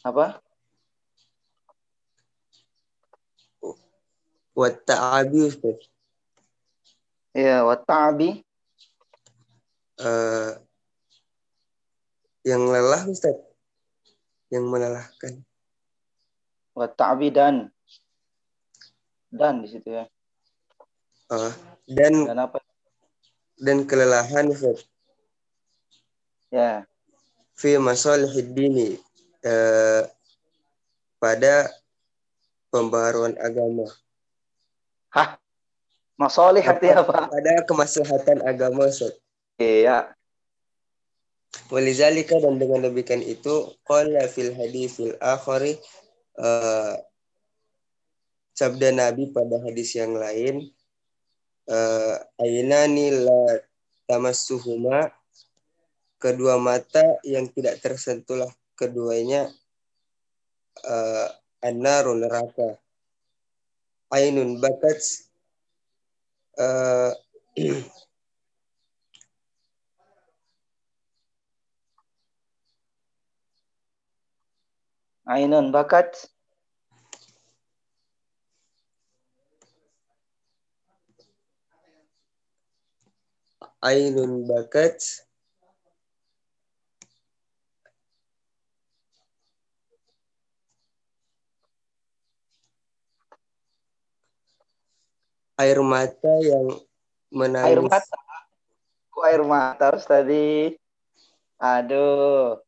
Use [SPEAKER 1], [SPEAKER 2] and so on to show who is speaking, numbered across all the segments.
[SPEAKER 1] Apa?
[SPEAKER 2] Wa ta'abi Ustaz.
[SPEAKER 1] Iya, wa ta'bi.
[SPEAKER 2] Eh, yang lelah Ustaz. Yang melelahkan.
[SPEAKER 1] Wa ta'bi dan. Dan di situ ya.
[SPEAKER 2] Eh, dan
[SPEAKER 1] Dan apa?
[SPEAKER 2] dan kelelahan Ustaz.
[SPEAKER 1] Ya.
[SPEAKER 2] Fi masalihid dini. Eh, pada pembaharuan agama.
[SPEAKER 1] Hah? Masolih artinya apa?
[SPEAKER 2] Pada kemaslahatan agama Ustaz.
[SPEAKER 1] Iya.
[SPEAKER 2] Walizalika dan dengan demikian itu qala fil haditsil akhari eh, sabda Nabi pada hadis yang lain eh, ainani la tamassuhuma kedua mata yang tidak tersentuhlah keduanya eh, annaru neraka ainun bakat eh,
[SPEAKER 1] Ainun bakat.
[SPEAKER 2] ainun bakat air mata yang menangis
[SPEAKER 1] Air mata. Kok air mata harus tadi? Aduh.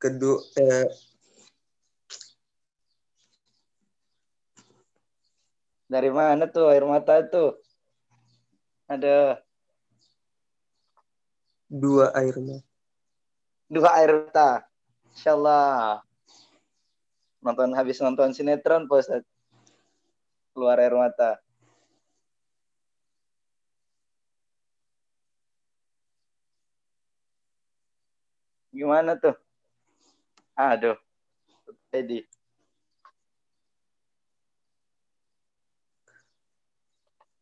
[SPEAKER 2] kedua eh,
[SPEAKER 1] Dari mana tuh air mata tuh? Ada
[SPEAKER 2] dua air mata
[SPEAKER 1] dua air mata. Insya Allah. Nonton habis nonton sinetron, Pak. Keluar air mata. Gimana tuh? Aduh. Jadi.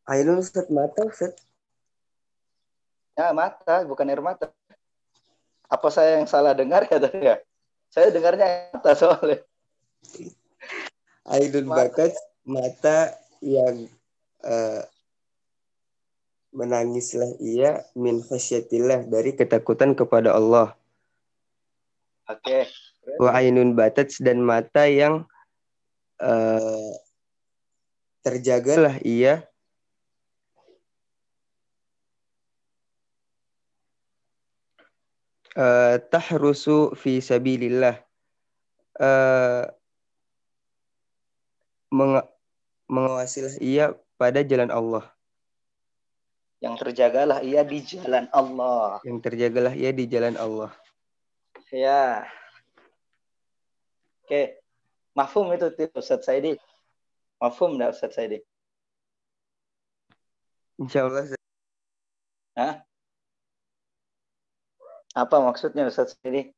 [SPEAKER 2] ainun Ustaz mata Ustaz
[SPEAKER 1] Ya, mata, bukan air mata. Apa saya yang salah dengar ya tadi ya? Saya dengarnya air mata soalnya.
[SPEAKER 2] ainun
[SPEAKER 1] Mata.
[SPEAKER 2] bakat mata yang eh, menangislah ia min khasyatillah dari ketakutan kepada Allah.
[SPEAKER 1] Oke.
[SPEAKER 2] wa ainun batat dan mata yang eh, terjagalah ia. Eh, tahrusu fi sabilillah. Eh, meng- mengawasilah ia pada jalan Allah
[SPEAKER 1] Yang terjagalah ia di jalan Allah.
[SPEAKER 2] yang terjagalah ia di jalan Allah
[SPEAKER 1] Ya. Oke. Mafhum itu Ustaz Saidi. Mafhum enggak Ustaz Saidi?
[SPEAKER 2] Insya Allah
[SPEAKER 1] Hah? Apa maksudnya Ustaz Saidi?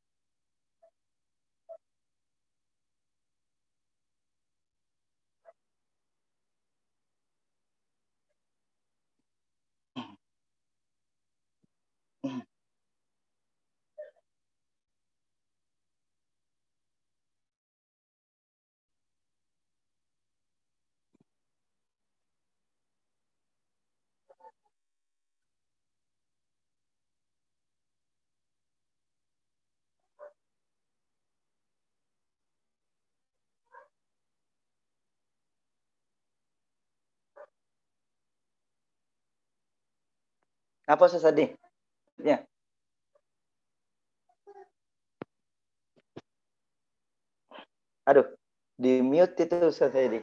[SPEAKER 1] Apa Ustaz Saidi? Ya. Aduh, di mute itu Ustaz Saidi.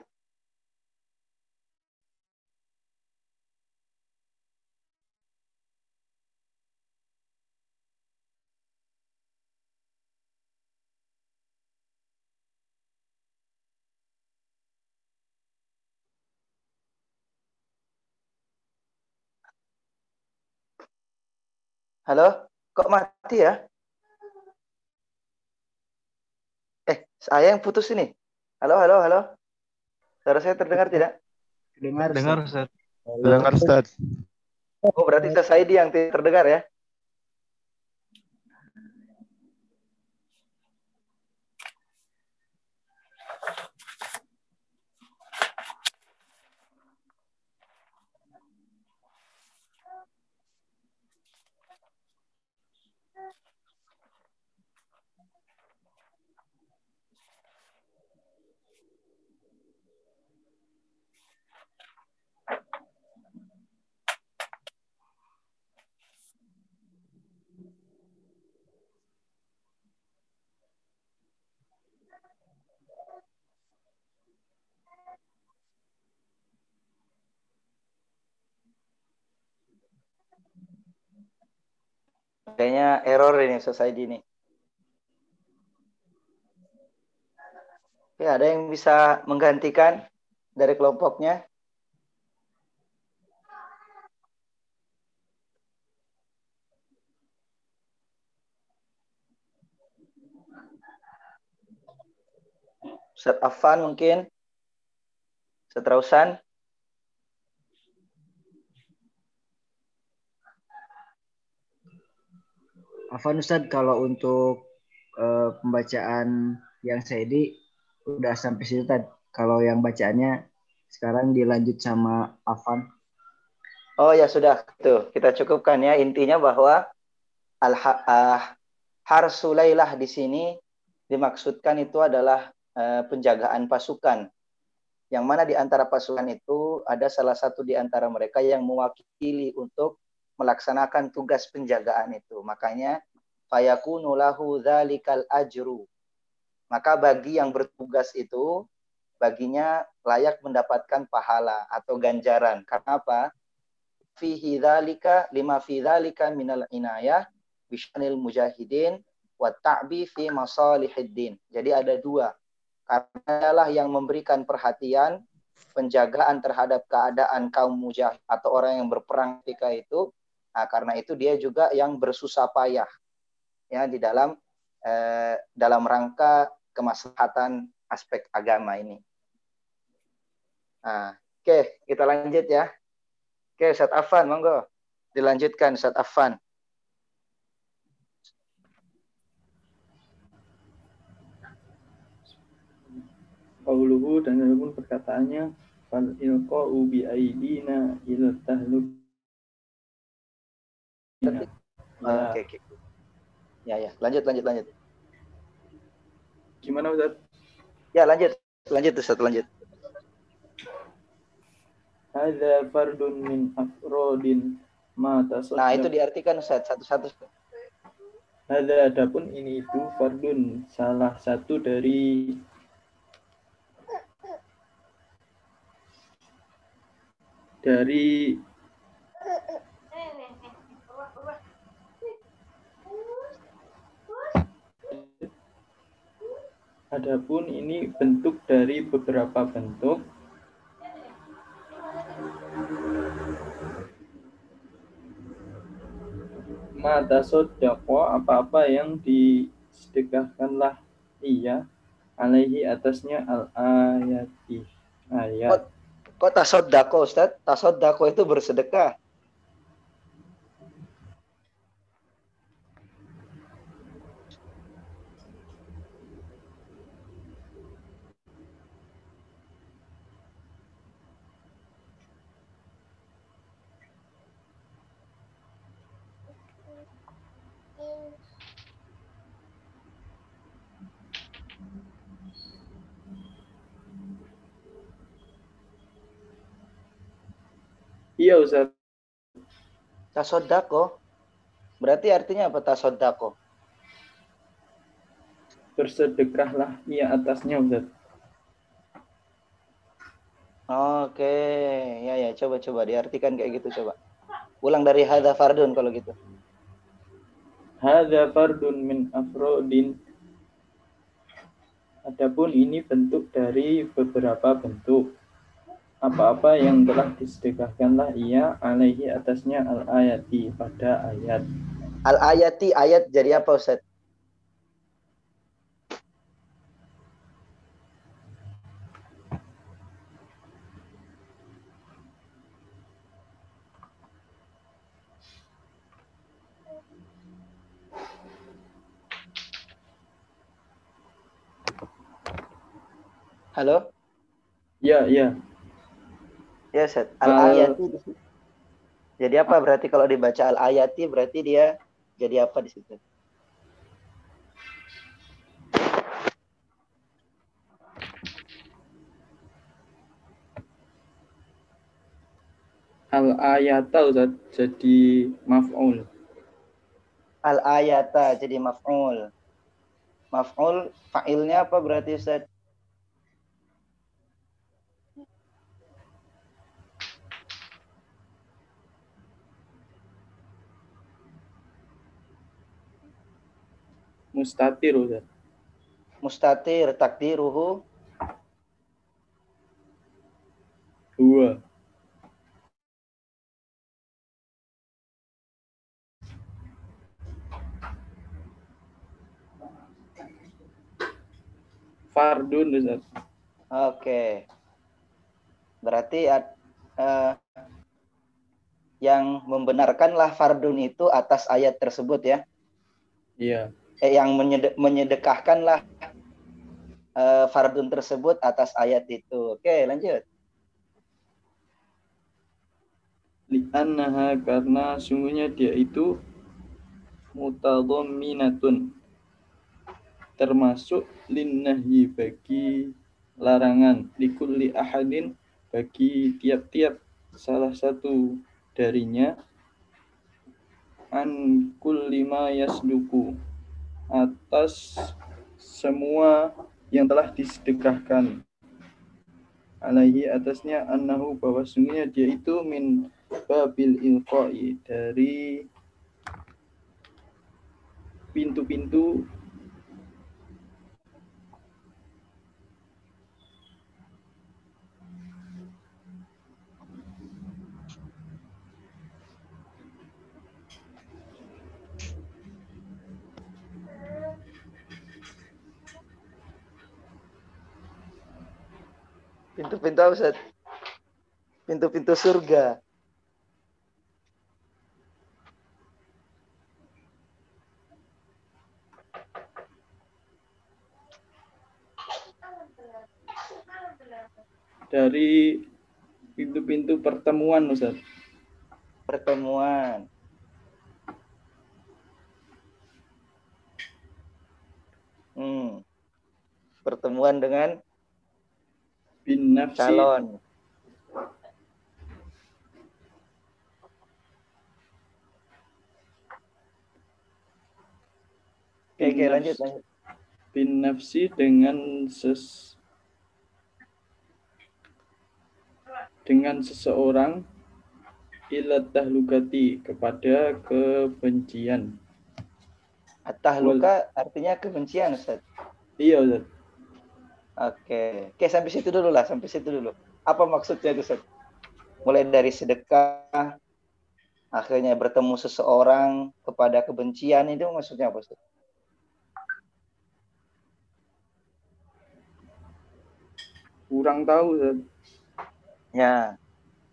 [SPEAKER 1] Halo? Kok mati ya? Eh, saya yang putus ini. Halo, halo, halo. Suara saya terdengar tidak?
[SPEAKER 3] Dengar,
[SPEAKER 4] Dengar Ustaz.
[SPEAKER 3] Dengar Ustaz.
[SPEAKER 1] Oh, berarti Ustaz Saidi yang terdengar ya? Kayaknya error ini selesai ini. Ya, ada yang bisa menggantikan dari kelompoknya? Ustaz Afan mungkin? Seterusan?
[SPEAKER 4] Afan Ustaz, kalau untuk uh, pembacaan yang saya di udah sampai situ tadi. Kalau yang bacaannya sekarang dilanjut sama Afan.
[SPEAKER 1] Oh ya sudah, tuh kita cukupkan ya intinya bahwa al uh, harsulailah di sini dimaksudkan itu adalah uh, penjagaan pasukan. Yang mana di antara pasukan itu ada salah satu di antara mereka yang mewakili untuk melaksanakan tugas penjagaan itu. Makanya fayakunu lahu dzalikal ajru. Maka bagi yang bertugas itu baginya layak mendapatkan pahala atau ganjaran. Karena apa? Fihi dzalika lima fi dzalika minal inayah bishanil mujahidin wa ta'bi fi masalihiddin. Jadi ada dua. Karena lah yang memberikan perhatian penjagaan terhadap keadaan kaum mujahid atau orang yang berperang ketika itu Nah, karena itu dia juga yang bersusah payah ya di dalam eh, dalam rangka kemaslahatan aspek agama ini. Nah, oke, kita lanjut ya. Oke, Ustaz Afan, monggo. Dilanjutkan Ustaz Afan.
[SPEAKER 5] Qauluhu dan pun perkataannya fal ilqa'u bi aidina ila
[SPEAKER 1] Ya. Oke, oke. Ya, ya. Lanjut, lanjut, lanjut.
[SPEAKER 5] Gimana Ustaz?
[SPEAKER 1] Ya, lanjut. Lanjut Ustaz, lanjut.
[SPEAKER 5] Ada fardun min afrodin ma
[SPEAKER 1] Nah, itu diartikan Ustaz satu-satu.
[SPEAKER 5] Ada adapun ini itu fardun salah satu dari dari Adapun ini bentuk dari beberapa bentuk mata sodako apa-apa yang disedekahkanlah ia alaihi atasnya al ayati ayat.
[SPEAKER 1] Kok, kok tasodako Ustaz? Tasodako itu bersedekah.
[SPEAKER 5] Iya Ustaz.
[SPEAKER 1] Tasodako. Berarti artinya apa tasodako?
[SPEAKER 5] Bersedekahlah ia atasnya Ustaz.
[SPEAKER 1] Oke, ya ya coba coba diartikan kayak gitu coba. Ulang dari hadza fardun kalau gitu.
[SPEAKER 5] Hadza fardun min afrodin. Adapun ini bentuk dari beberapa bentuk apa-apa yang telah disedekahkanlah ia alaihi atasnya al ayati pada ayat.
[SPEAKER 1] Al ayati ayat jadi apa Ustaz? Halo?
[SPEAKER 5] Ya, ya.
[SPEAKER 1] Ya, set. Al-ayati. Jadi apa berarti kalau dibaca al-ayati berarti dia jadi apa di situ?
[SPEAKER 5] Al-ayata Ustaz jadi maf'ul.
[SPEAKER 1] Al-ayata jadi maf'ul. Maf'ul fa'ilnya apa berarti Ustaz?
[SPEAKER 5] Mustatir Ustaz.
[SPEAKER 1] Mustatir takdiruhu
[SPEAKER 5] Dua. Fardun Ustaz.
[SPEAKER 1] Oke. Berarti eh, yang membenarkanlah fardun itu atas ayat tersebut ya.
[SPEAKER 5] Iya.
[SPEAKER 1] Eh, yang menyede- menyedekahkanlah eh, fardun tersebut atas ayat itu. Oke, lanjut.
[SPEAKER 5] Li'annaha karena sungguhnya dia itu mutadhamminatun termasuk linnahyi bagi larangan likulli ahadin bagi tiap-tiap salah satu darinya an kulli ma yasduku atas semua yang telah disedekahkan. Alaihi atasnya annahu bahwa sungguhnya dia itu min babil ilqai dari pintu-pintu
[SPEAKER 1] Pintu-pintu apa, Ustaz? Pintu-pintu surga.
[SPEAKER 5] dari pintu-pintu pertemuan Ustaz.
[SPEAKER 1] Pertemuan. Hmm. Pertemuan dengan
[SPEAKER 5] bin nafsi
[SPEAKER 1] calon. Oke, oke, lanjut, lanjut.
[SPEAKER 5] bin nafsi dengan ses dengan seseorang ila tahlukati kepada kebencian.
[SPEAKER 1] At-tahluka artinya kebencian, Ustaz.
[SPEAKER 5] Iya Ustaz.
[SPEAKER 1] Oke. Oke, sampai situ dulu lah, sampai situ dulu. Apa maksudnya itu, Ustaz? Mulai dari sedekah, akhirnya bertemu seseorang kepada kebencian, itu maksudnya apa, Ustaz?
[SPEAKER 5] Kurang tahu Ustaz.
[SPEAKER 1] Ya.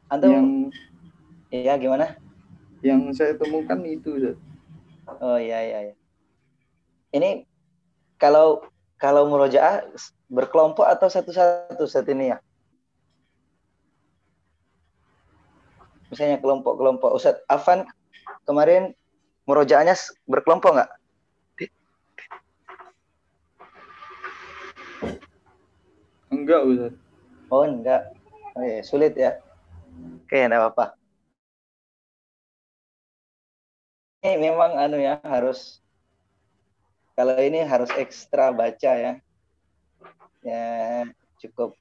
[SPEAKER 1] Antum,
[SPEAKER 5] Yang
[SPEAKER 1] ya gimana?
[SPEAKER 5] yang saya temukan itu Ustaz.
[SPEAKER 1] Oh iya, iya, iya. Ini kalau kalau murojaah berkelompok atau satu-satu saat ini ya? Misalnya kelompok-kelompok. Ustaz Afan kemarin murojaahnya s- berkelompok nggak?
[SPEAKER 5] Enggak Ustaz.
[SPEAKER 1] Oh enggak. Oh, iya, sulit ya. Oke, enggak apa-apa. Ini memang anu ya harus kalau ini harus ekstra baca ya. Ya cukup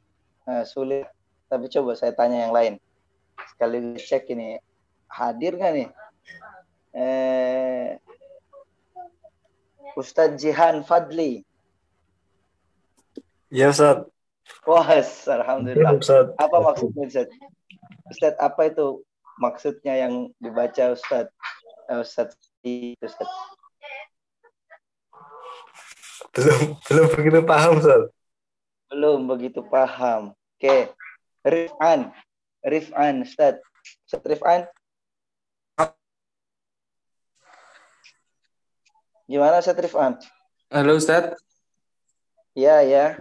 [SPEAKER 1] eh, sulit. Tapi coba saya tanya yang lain. Sekali cek ini hadir nggak nih? Eh, Ustadz Jihan Fadli.
[SPEAKER 6] Ya Ustaz.
[SPEAKER 1] Wah,
[SPEAKER 6] Ya
[SPEAKER 1] alhamdulillah.
[SPEAKER 6] Ustaz.
[SPEAKER 1] Apa maksudnya Ustaz? Ustaz, apa itu maksudnya yang dibaca Ustaz? Eh, Ustaz itu Ustaz.
[SPEAKER 6] Belum belum begitu paham Ustaz.
[SPEAKER 1] Belum begitu paham. Oke. Rifan. Rifan Ustaz. Ustaz Rifan. Gimana Ustaz Rifan?
[SPEAKER 7] Halo Ustadz,
[SPEAKER 1] Ya, ya.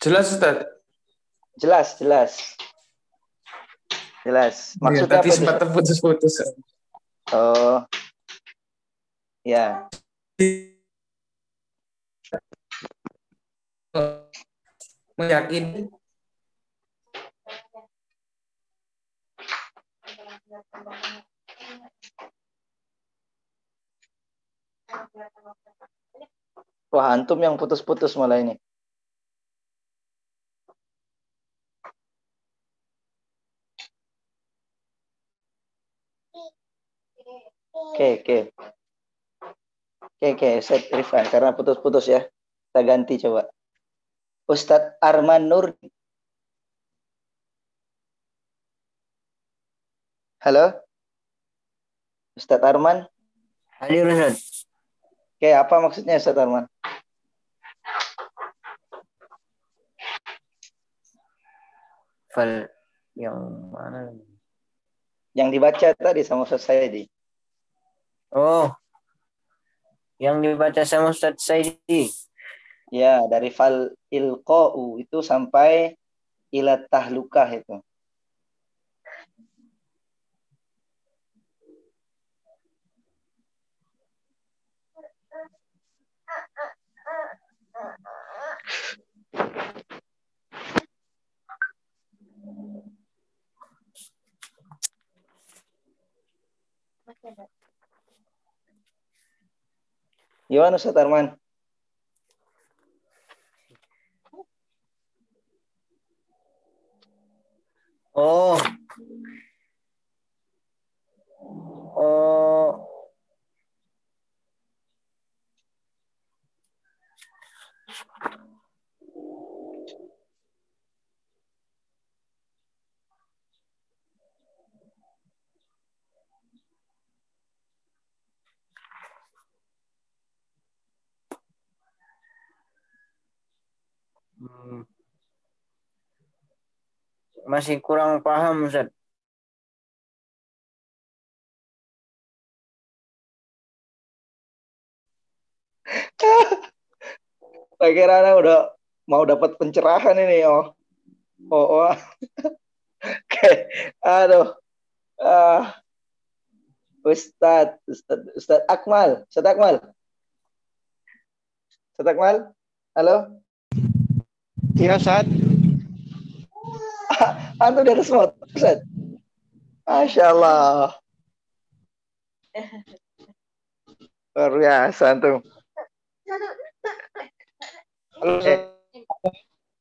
[SPEAKER 7] jelas Ustadz?
[SPEAKER 1] Jelas, jelas. Jelas.
[SPEAKER 7] Iya,
[SPEAKER 1] Maksudnya
[SPEAKER 7] tadi
[SPEAKER 1] apa itu?
[SPEAKER 7] sempat
[SPEAKER 1] Ustaz?
[SPEAKER 7] terputus-putus.
[SPEAKER 1] Oh. Ya.
[SPEAKER 7] Meyakini
[SPEAKER 1] Wah, antum yang putus-putus malah ini. Oke, oke. Oke, oke, Ustaz Rifan karena putus-putus ya. Kita ganti coba. Ustadz Arman Nur. Halo? Ustadz Arman?
[SPEAKER 8] Hadir Ustaz.
[SPEAKER 1] Oke, apa maksudnya Ustadz Arman?
[SPEAKER 8] Fal yang mana?
[SPEAKER 1] Yang dibaca tadi sama Ustadz Saidi.
[SPEAKER 8] Oh. Yang dibaca sama Ustaz Saidi.
[SPEAKER 1] Ya, dari fal ilqa'u itu sampai ila tahlukah itu. Gimana Ustaz Arman?
[SPEAKER 8] Oh. Oh. Hmm. Masih kurang paham Ustaz.
[SPEAKER 1] Saya kira Anda udah mau dapat pencerahan ini, oh. Oh, oh. Oke, aduh. Ah. Ustadz, Ustadz, Ustadz Akmal, Ustadz Akmal. Ustadz Akmal, halo?
[SPEAKER 3] Iya, Ustaz.
[SPEAKER 1] Antum di atas motor, Ustadz? Masya Allah. Luar biasa, antum.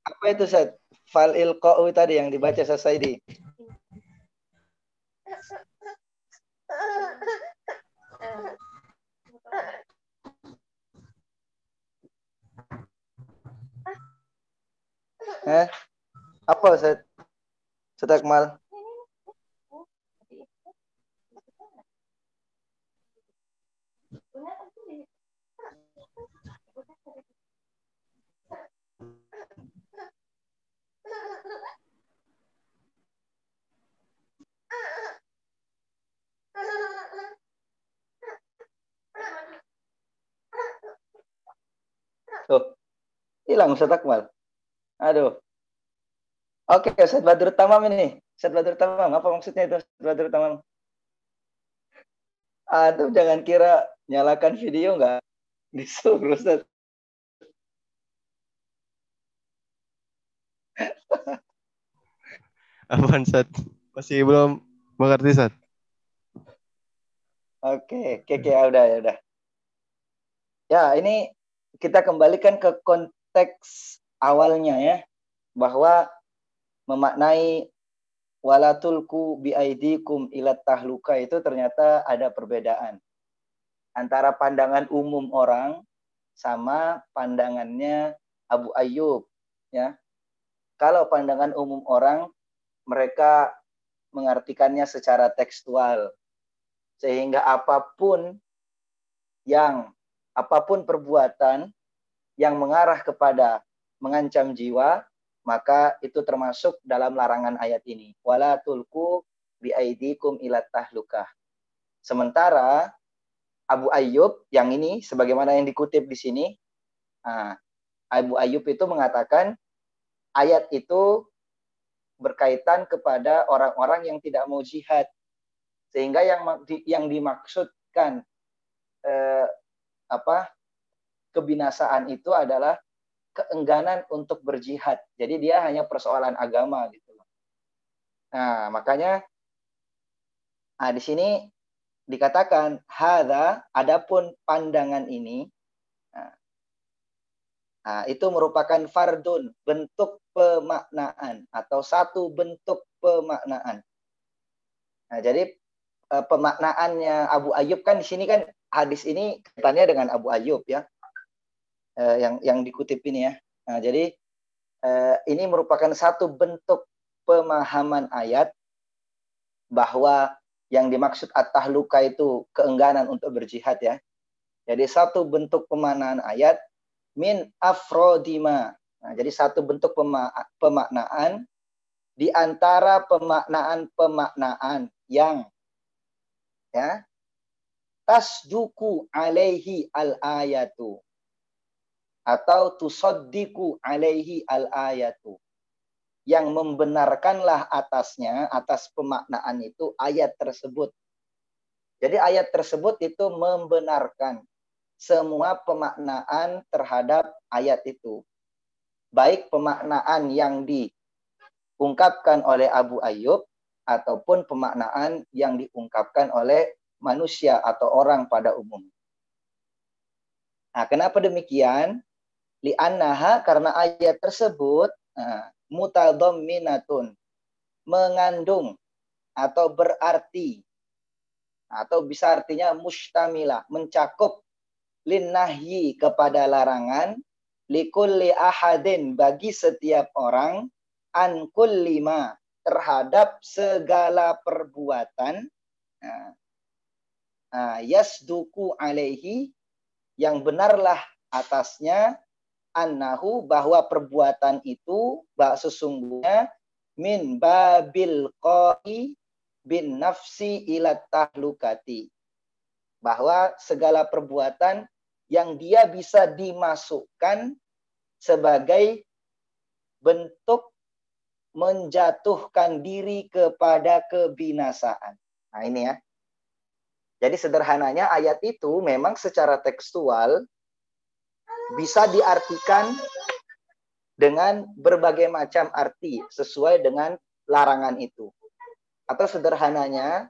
[SPEAKER 1] Apa itu, Ustadz? Fal ilqa'u tadi yang dibaca Sasaidi. Eh? Apa Ustaz? Ustaz Akmal? Tuh. Hilang Ustaz Akmal. Aduh. Oke, Ustaz Badrut Tamam ini. Ustaz Badrut Tamam, apa maksudnya itu Ustaz Badrut Tamam? Aduh, jangan kira nyalakan video nggak disuruh Ustaz.
[SPEAKER 3] Apaan, Ustaz? Masih belum mengerti, Ustaz?
[SPEAKER 1] Oke, oke, oke, ya udah, ya udah. Ya, ini kita kembalikan ke konteks awalnya ya, bahwa memaknai walatulku biaidikum ilat tahluka itu ternyata ada perbedaan antara pandangan umum orang sama pandangannya Abu Ayyub ya. Kalau pandangan umum orang mereka mengartikannya secara tekstual sehingga apa pun yang apa pun perbuatan yang mengarah kepada mengancam jiwa maka itu termasuk dalam larangan ayat ini. Wala tulku biaidikum ila tahlukah. Sementara Abu Ayyub yang ini sebagaimana yang dikutip di sini nah, Abu Ayyub itu mengatakan ayat itu berkaitan kepada orang-orang yang tidak mau jihad. Sehingga yang yang dimaksudkan eh, apa kebinasaan itu adalah keengganan untuk berjihad. Jadi dia hanya persoalan agama gitu. Nah, makanya nah di sini dikatakan hada adapun pandangan ini nah, itu merupakan fardun, bentuk pemaknaan atau satu bentuk pemaknaan. Nah, jadi pemaknaannya Abu Ayyub kan di sini kan hadis ini kaitannya dengan Abu Ayyub ya. Eh, yang yang dikutip ini ya. Nah, jadi eh, ini merupakan satu bentuk pemahaman ayat bahwa yang dimaksud at-tahluka itu keengganan untuk berjihad ya. Jadi satu bentuk pemaknaan ayat min afrodima. Nah, jadi satu bentuk pema- pemaknaan di antara pemaknaan-pemaknaan yang ya tasduku alaihi al-ayatu atau tusaddiku alaihi al-ayatu yang membenarkanlah atasnya atas pemaknaan itu ayat tersebut. Jadi ayat tersebut itu membenarkan semua pemaknaan terhadap ayat itu. Baik pemaknaan yang diungkapkan oleh Abu Ayyub ataupun pemaknaan yang diungkapkan oleh manusia atau orang pada umum. Nah, kenapa demikian? Li'annaha karena ayat tersebut nah, mutadamminatun mengandung atau berarti atau bisa artinya mustamila mencakup linnahyi kepada larangan likulli ahadin bagi setiap orang an kullima terhadap segala perbuatan nah, nah, yasduku alaihi yang benarlah atasnya annahu bahwa perbuatan itu bahwa sesungguhnya min babil qai bin nafsi ila tahlukati bahwa segala perbuatan yang dia bisa dimasukkan sebagai bentuk menjatuhkan diri kepada kebinasaan. Nah, ini ya. Jadi sederhananya ayat itu memang secara tekstual bisa diartikan dengan berbagai macam arti sesuai dengan larangan itu. Atau sederhananya,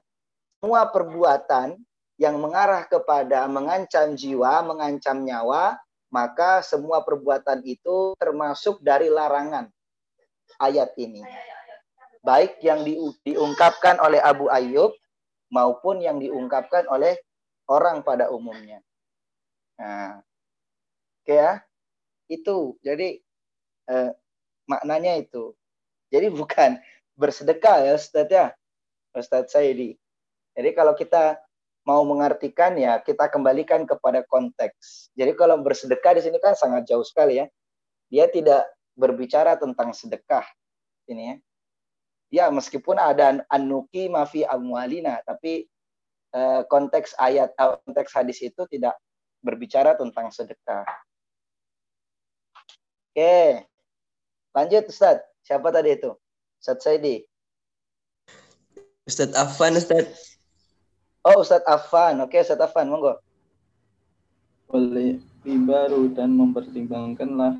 [SPEAKER 1] semua perbuatan yang mengarah kepada mengancam jiwa, mengancam nyawa, maka semua perbuatan itu termasuk dari larangan ayat ini. Baik yang di, diungkapkan oleh Abu Ayyub maupun yang diungkapkan oleh orang pada umumnya. Nah, ya, itu jadi eh, maknanya itu. Jadi bukan bersedekah ya Ustaz ya, Ustaz Saidi. Jadi kalau kita mau mengartikan ya kita kembalikan kepada konteks. Jadi kalau bersedekah di sini kan sangat jauh sekali ya. Dia tidak berbicara tentang sedekah ini ya ya meskipun ada anuki mafi amwalina tapi eh, konteks ayat eh, konteks hadis itu tidak berbicara tentang sedekah. Oke. Lanjut Ustaz. Siapa tadi itu? Ustaz Saidi.
[SPEAKER 2] Ustadz Afan, Ustadz.
[SPEAKER 1] Oh, Ustaz Afan. Oke, Ustaz Afan, monggo.
[SPEAKER 5] Oleh baru dan mempertimbangkanlah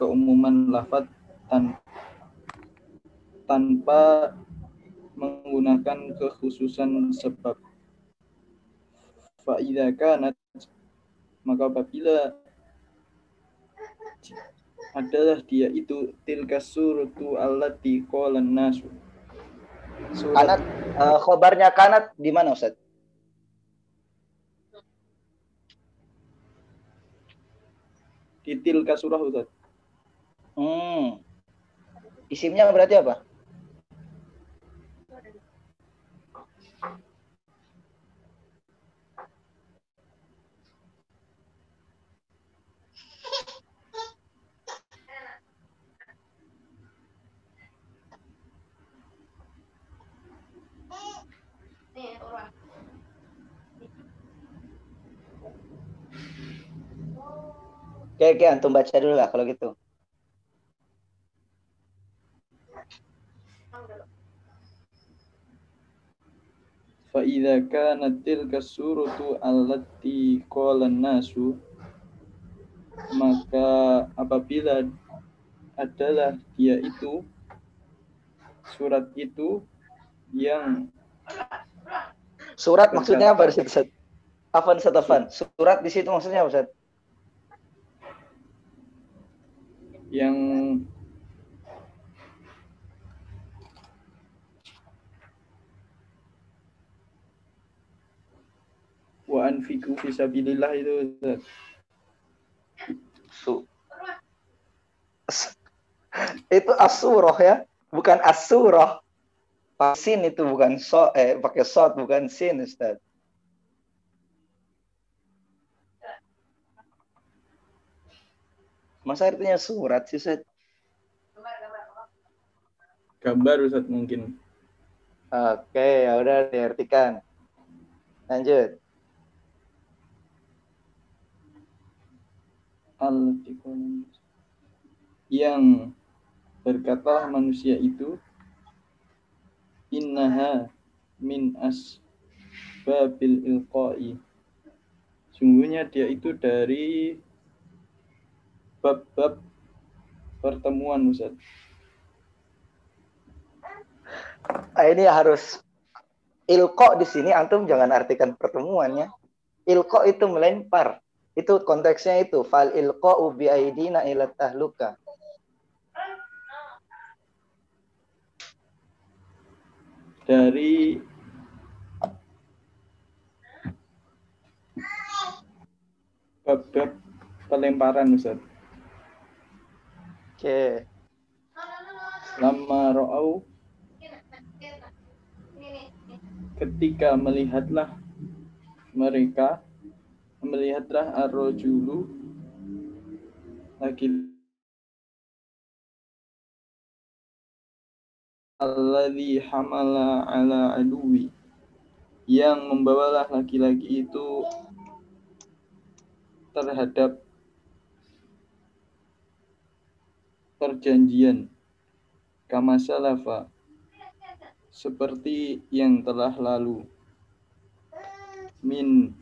[SPEAKER 5] keumuman lafaz tan tanpa menggunakan kekhususan sebab. Fa'idha kanat maka apabila adalah dia itu tilka suratu allati qala nasu.
[SPEAKER 1] Kanat uh, khobarnya kanat di mana Ustaz?
[SPEAKER 5] Di tilka surah Ustaz.
[SPEAKER 1] Hmm. Isimnya berarti apa? Oke, oke, antum baca dulu lah kalau gitu.
[SPEAKER 5] فإذا كانت تلك السورة التي قال الناس maka apabila adalah dia itu surat itu yang
[SPEAKER 1] Surat maksudnya apa Ustaz? Afan Ustaz Afan. Surat di situ maksudnya apa Ustaz?
[SPEAKER 5] yang wa anfiku fi sabilillah itu Ustaz.
[SPEAKER 1] Su. itu asurah ya, bukan asurah pasin itu bukan so eh pakai sot bukan sin Ustaz. Masa artinya surat sih Ustaz?
[SPEAKER 5] Gambar Ustaz mungkin.
[SPEAKER 1] Oke, ya udah diartikan. Lanjut.
[SPEAKER 5] al yang berkata manusia itu innaha min asbabil ilqai sungguhnya dia itu dari bab-bab pertemuan Ustaz
[SPEAKER 1] Ah, ini harus ilko di sini antum jangan artikan pertemuannya. Ilko itu melempar. Itu konteksnya itu fal ilqa'u bi aidina ila tahluka.
[SPEAKER 5] dari bab-bab pelemparan Ustaz
[SPEAKER 1] Oke.
[SPEAKER 5] lama ro'au ketika melihatlah mereka melihatlah ar-rajulu laki alladhi hamala ala aduwi yang membawalah laki-laki itu terhadap perjanjian kama salafa seperti yang telah lalu. Min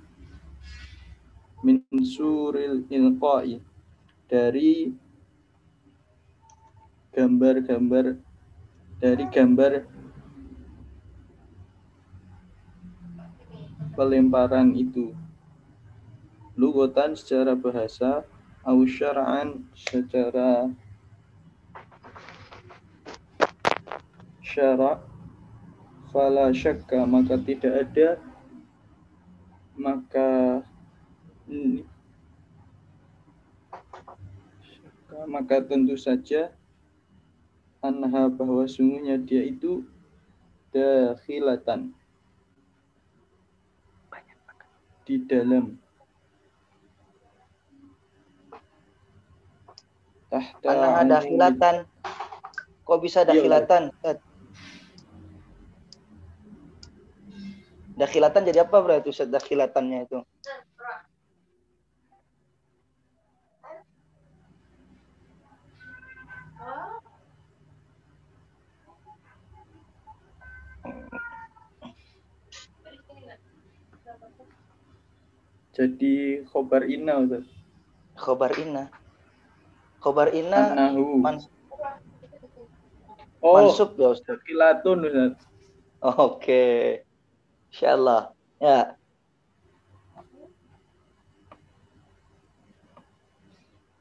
[SPEAKER 5] min suril ilqai dari gambar-gambar dari gambar pelemparan itu. Lugotan secara bahasa au secara syara' fala syakka maka tidak ada maka maka tentu saja anha bahwa sungguhnya dia itu dakhilatan. Di dalam. Tahta
[SPEAKER 1] Anak ada
[SPEAKER 5] umumi-
[SPEAKER 1] khilatan. Kok bisa ada
[SPEAKER 5] Iya,
[SPEAKER 1] khilatan? Ustaz? Dakhilatan jadi apa berarti Ustaz dakhilatannya itu?
[SPEAKER 5] jadi khobar inna Ustaz.
[SPEAKER 1] Khobar inna. Khobar inna
[SPEAKER 5] Annahu.
[SPEAKER 1] mans-
[SPEAKER 5] oh
[SPEAKER 1] mansub ya Ustaz.
[SPEAKER 5] dakhilatun Ustaz.
[SPEAKER 1] Oke. Insyaallah. Ya.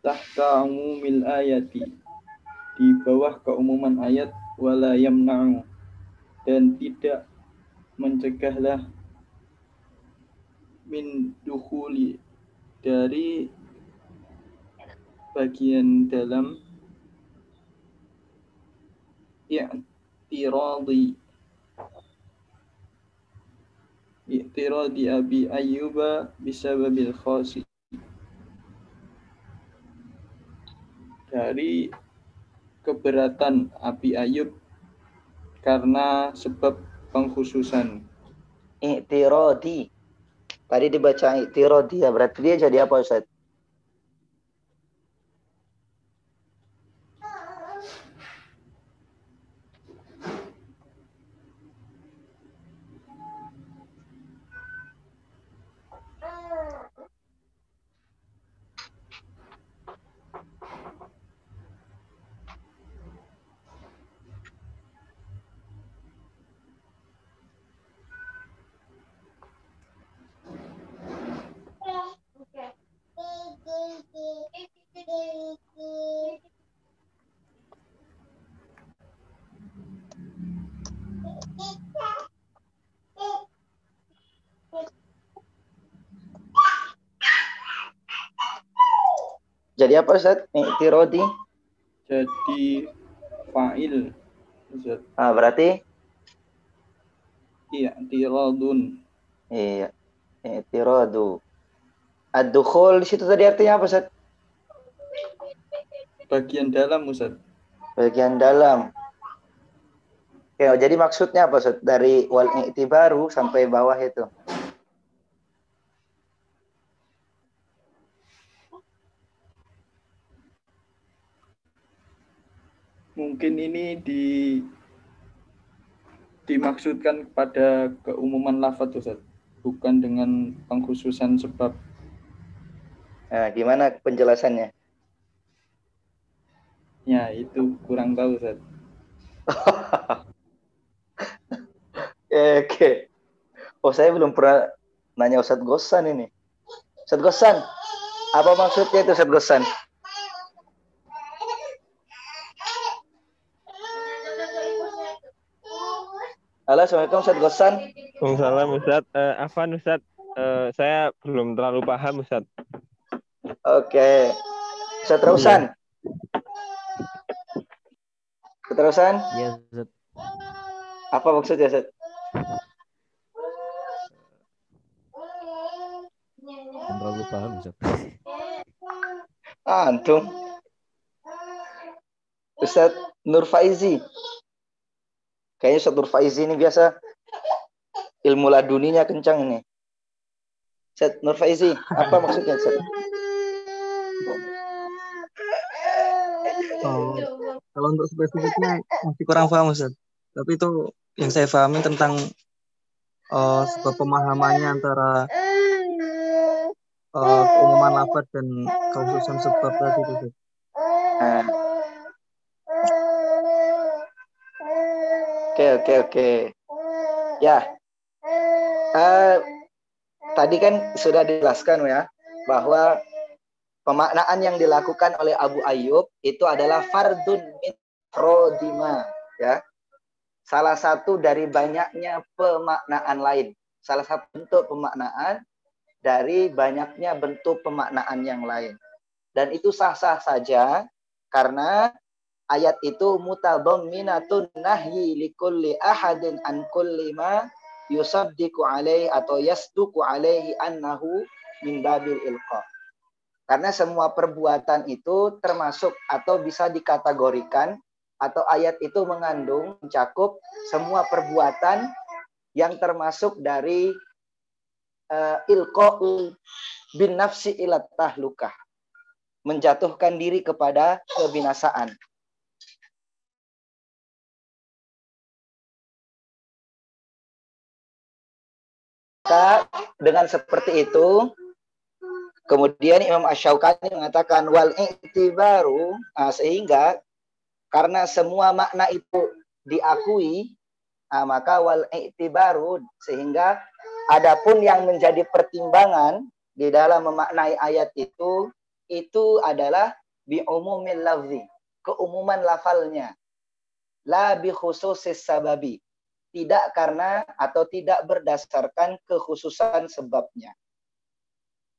[SPEAKER 5] tahta umumil ayati di bawah keumuman ayat wala yamna'u dan tidak mencegahlah min dukhuli dari bagian dalam i'tiradi i'tiradi abi ayyuba bisababil khasi dari keberatan Abi Ayub karena sebab pengkhususan.
[SPEAKER 1] I'tiradi. Tadi dibaca i'tiradi ya. Berarti dia jadi apa Ustaz? Jadi apa Ustaz? I'tiradi.
[SPEAKER 5] Jadi fa'il. Ustaz.
[SPEAKER 1] Ah, berarti
[SPEAKER 5] I'tiradun.
[SPEAKER 1] iya. I'tiradu. Ad-dukhul di situ tadi artinya apa Ustaz?
[SPEAKER 5] Bagian dalam Ustaz.
[SPEAKER 1] Bagian dalam. Oke, jadi maksudnya apa Ustaz? Dari wal i'tibaru sampai bawah itu.
[SPEAKER 5] Mungkin ini di dimaksudkan kepada keumuman lafaz Ustaz, bukan dengan pengkhususan sebab.
[SPEAKER 1] Nah, gimana penjelasannya?
[SPEAKER 5] Ya, itu kurang tahu Ustaz.
[SPEAKER 1] Oke. Oh, saya belum pernah nanya Ustadz Gosan ini. Ustadz Gosan, apa maksudnya itu Ustadz Gosan? Halo, Assalamualaikum Ustadz Gosan.
[SPEAKER 3] Waalaikumsalam Ustaz. Eh, Afan Ustaz, Eh, saya belum terlalu paham Ustaz.
[SPEAKER 1] Oke. Ustadz Rausan. Ustadz Rausan,
[SPEAKER 9] Iya, Ustaz.
[SPEAKER 1] apa maksudnya Ustadz?
[SPEAKER 9] Belum terlalu paham, Ustaz.
[SPEAKER 1] Ah, antum. Ustadz Nur Faizi. Kayaknya Ustadz Nur Faizi ini biasa ilmu laduninya kencang ini. Ustadz Nur Faizi, apa maksudnya Ustadz?
[SPEAKER 10] Oh, kalau untuk spesifiknya masih kurang paham Ustaz. Tapi itu yang saya pahami tentang eh, sebuah pemahamannya antara keumuman lafaz dan kekhususan sebab tadi itu.
[SPEAKER 1] Nah. Oke, oke, oke. Ya. Eh, tadi kan sudah dijelaskan ya bahwa pemaknaan yang dilakukan oleh Abu Ayyub itu adalah fardun min rodima ya. Salah satu dari banyaknya pemaknaan lain. Salah satu bentuk pemaknaan dari banyaknya bentuk pemaknaan yang lain. Dan itu sah-sah saja karena ayat itu mutadamminatun nahyi likulli ahadin an kulli ma yusaddiqu alaihi atau yasduqu alaihi annahu min babil ilqa. Karena semua perbuatan itu termasuk atau bisa dikategorikan atau ayat itu mengandung mencakup semua perbuatan yang termasuk dari uh, ilqa'u bin nafsi ila tahlukah menjatuhkan diri kepada kebinasaan. Maka dengan seperti itu, kemudian Imam Ash-Shawqani mengatakan wal i'tibaru, nah, sehingga karena semua makna itu diakui, nah, maka wal i'tibaru sehingga adapun yang menjadi pertimbangan di dalam memaknai ayat itu itu adalah bi umumil lafzi, keumuman lafalnya. La bi khususis sababi, tidak karena atau tidak berdasarkan kekhususan sebabnya.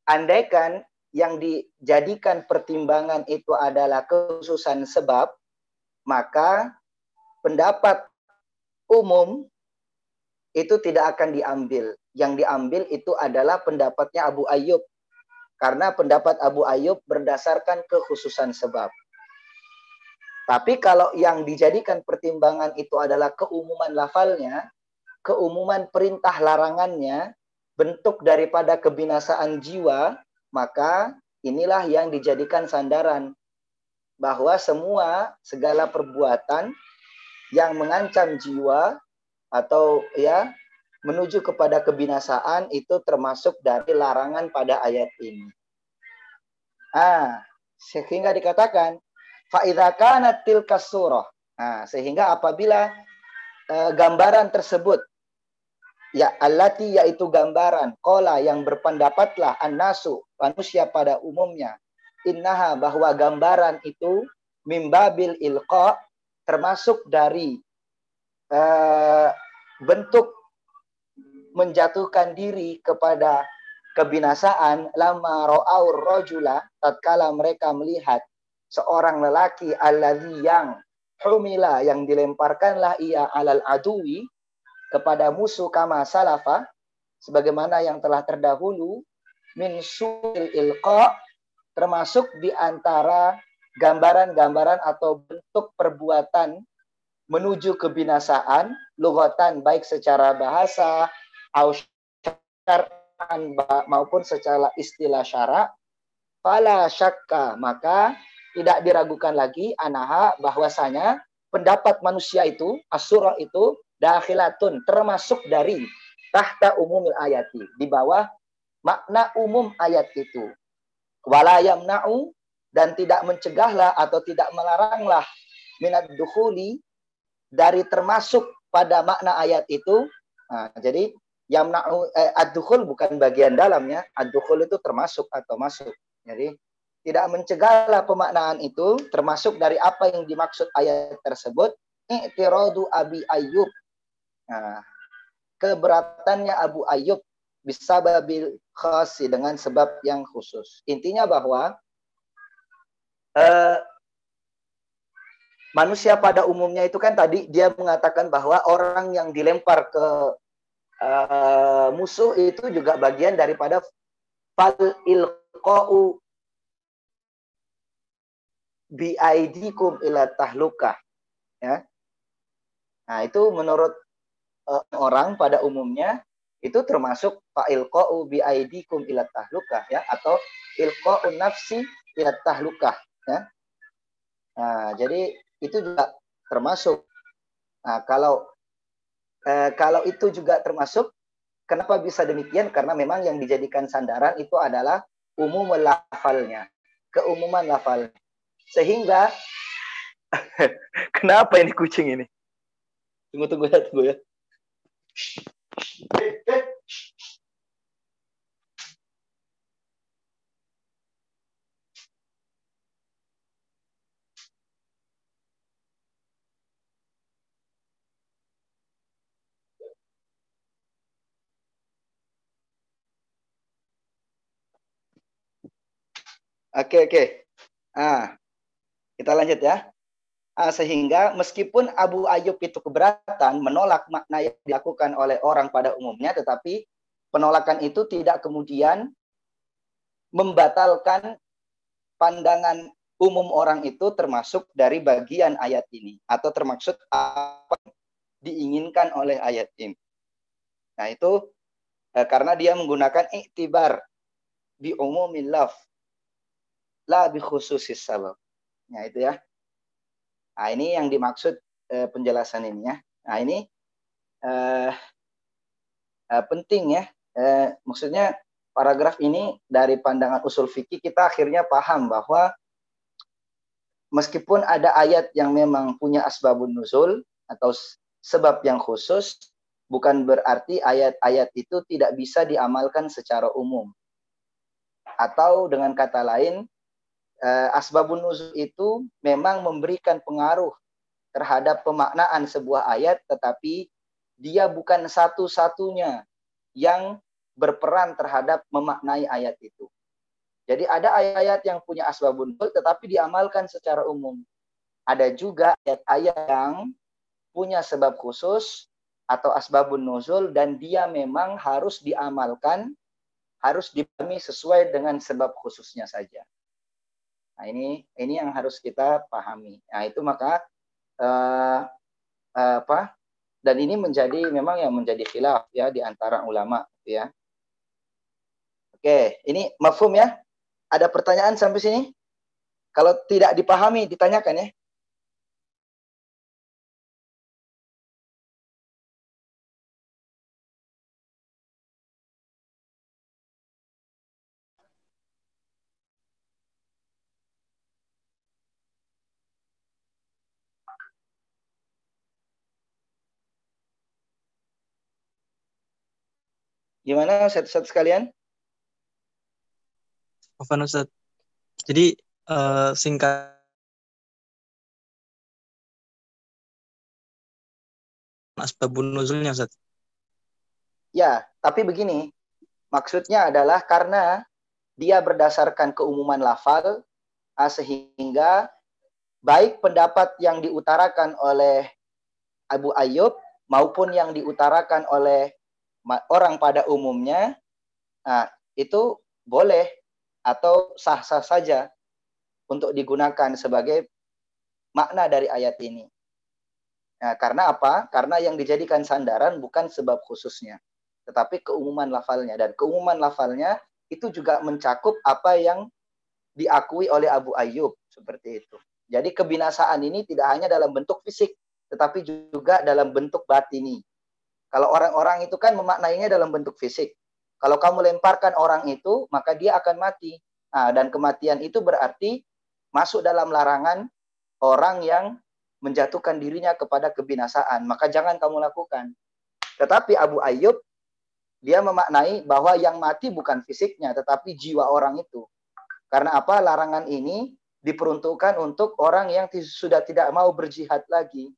[SPEAKER 1] Andaikan yang dijadikan pertimbangan itu adalah kekhususan sebab, maka pendapat umum itu tidak akan diambil. Yang diambil itu adalah pendapatnya Abu Ayyub. Karena pendapat Abu Ayyub berdasarkan kekhususan sebab. Tapi kalau yang dijadikan pertimbangan itu adalah keumuman lafalnya, keumuman perintah larangannya, bentuk daripada kebinasaan jiwa, maka inilah yang dijadikan sandaran bahwa semua segala perbuatan yang mengancam jiwa atau ya menuju kepada kebinasaan itu termasuk dari larangan pada ayat ini. Ah, sehingga dikatakan Fa'idha tilka surah. Nah, sehingga apabila uh, gambaran tersebut ya allati yaitu gambaran kola yang berpendapatlah an-nasu manusia pada umumnya innaha bahwa gambaran itu mimbabil ilqa termasuk dari uh, bentuk menjatuhkan diri kepada kebinasaan lama ra'aur rajula tatkala mereka melihat seorang lelaki alladzi yang humila yang dilemparkanlah ia alal adui kepada musuh kama salafa sebagaimana yang telah terdahulu min su'il ilqa termasuk di antara gambaran-gambaran atau bentuk perbuatan menuju kebinasaan lugatan baik secara bahasa maupun secara istilah syara fala syakka maka tidak diragukan lagi anaha bahwasanya pendapat manusia itu asura itu dakhilatun termasuk dari tahta umumil ayati di bawah makna umum ayat itu. Wala yamna'u dan tidak mencegahlah atau tidak melaranglah minat dukhuli dari termasuk pada makna ayat itu. Nah, jadi yamna'u eh, ad-dukhul bukan bagian dalamnya ad-dukhul itu termasuk atau masuk. Jadi tidak mencegahlah pemaknaan itu termasuk dari apa yang dimaksud ayat tersebut. I'tiradu abi ayyub. Nah, keberatannya Abu Ayyub bisa babil khasi dengan sebab yang khusus. Intinya bahwa eh, manusia pada umumnya itu kan tadi dia mengatakan bahwa orang yang dilempar ke uh, musuh itu juga bagian daripada fal ilqa'u biaidikum ila tahlukah ya nah itu menurut uh, orang pada umumnya itu termasuk fa ilqa'u biaidikum ila tahlukah ya atau ilqa'u nafsi ila tahlukah ya nah jadi itu juga termasuk. Nah, kalau eh, kalau itu juga termasuk, kenapa bisa demikian? Karena memang yang dijadikan sandaran itu adalah umum lafalnya, keumuman lafal. Sehingga kenapa ini kucing ini? Tunggu tunggu ya, tunggu ya. Oke, oke. Ah, kita lanjut ya. Ah, sehingga meskipun Abu Ayyub itu keberatan menolak makna yang dilakukan oleh orang pada umumnya, tetapi penolakan itu tidak kemudian membatalkan pandangan umum orang itu termasuk dari bagian ayat ini atau termaksud apa diinginkan oleh ayat ini. Nah, itu eh, karena dia menggunakan iktibar di umumil laf la bi khususis. Nah, itu ya. Nah, ini yang dimaksud eh, penjelasan ini ya. Nah, ini eh, eh, penting ya. Eh, maksudnya paragraf ini dari pandangan usul fikih kita akhirnya paham bahwa meskipun ada ayat yang memang punya asbabun nuzul atau sebab yang khusus, bukan berarti ayat-ayat itu tidak bisa diamalkan secara umum. Atau dengan kata lain, asbabun nuzul itu memang memberikan pengaruh terhadap pemaknaan sebuah ayat tetapi dia bukan satu-satunya yang berperan terhadap memaknai ayat itu. Jadi ada ayat-ayat yang punya asbabun nuzul tetapi diamalkan secara umum. Ada juga ayat-ayat yang punya sebab khusus atau asbabun nuzul dan dia memang harus diamalkan harus dipahami sesuai dengan sebab khususnya saja. Nah, ini ini yang harus kita pahami. Nah, itu maka uh, apa? Dan ini menjadi memang yang menjadi khilaf ya di antara ulama ya. Oke, ini mafhum ya? Ada pertanyaan sampai sini? Kalau tidak dipahami ditanyakan ya. Gimana set-set sekalian?
[SPEAKER 10] Afan Ustaz. Jadi uh, singkat asbabun nuzulnya Ustaz.
[SPEAKER 1] Ya, tapi begini. Maksudnya adalah karena dia berdasarkan keumuman lafal ah, sehingga baik pendapat yang diutarakan oleh Abu Ayyub maupun yang diutarakan oleh orang pada umumnya nah, itu boleh atau sah-sah saja untuk digunakan sebagai makna dari ayat ini. Nah, karena apa? Karena yang dijadikan sandaran bukan sebab khususnya, tetapi keumuman lafalnya dan keumuman lafalnya itu juga mencakup apa yang diakui oleh Abu Ayyub seperti itu. Jadi kebinasaan ini tidak hanya dalam bentuk fisik, tetapi juga dalam bentuk batini. Kalau orang-orang itu kan memaknainya dalam bentuk fisik. Kalau kamu lemparkan orang itu, maka dia akan mati. Nah, dan kematian itu berarti masuk dalam larangan orang yang menjatuhkan dirinya kepada kebinasaan. Maka jangan kamu lakukan. Tetapi Abu Ayyub dia memaknai bahwa yang mati bukan fisiknya, tetapi jiwa orang itu. Karena apa? Larangan ini diperuntukkan untuk orang yang sudah tidak mau berjihad lagi.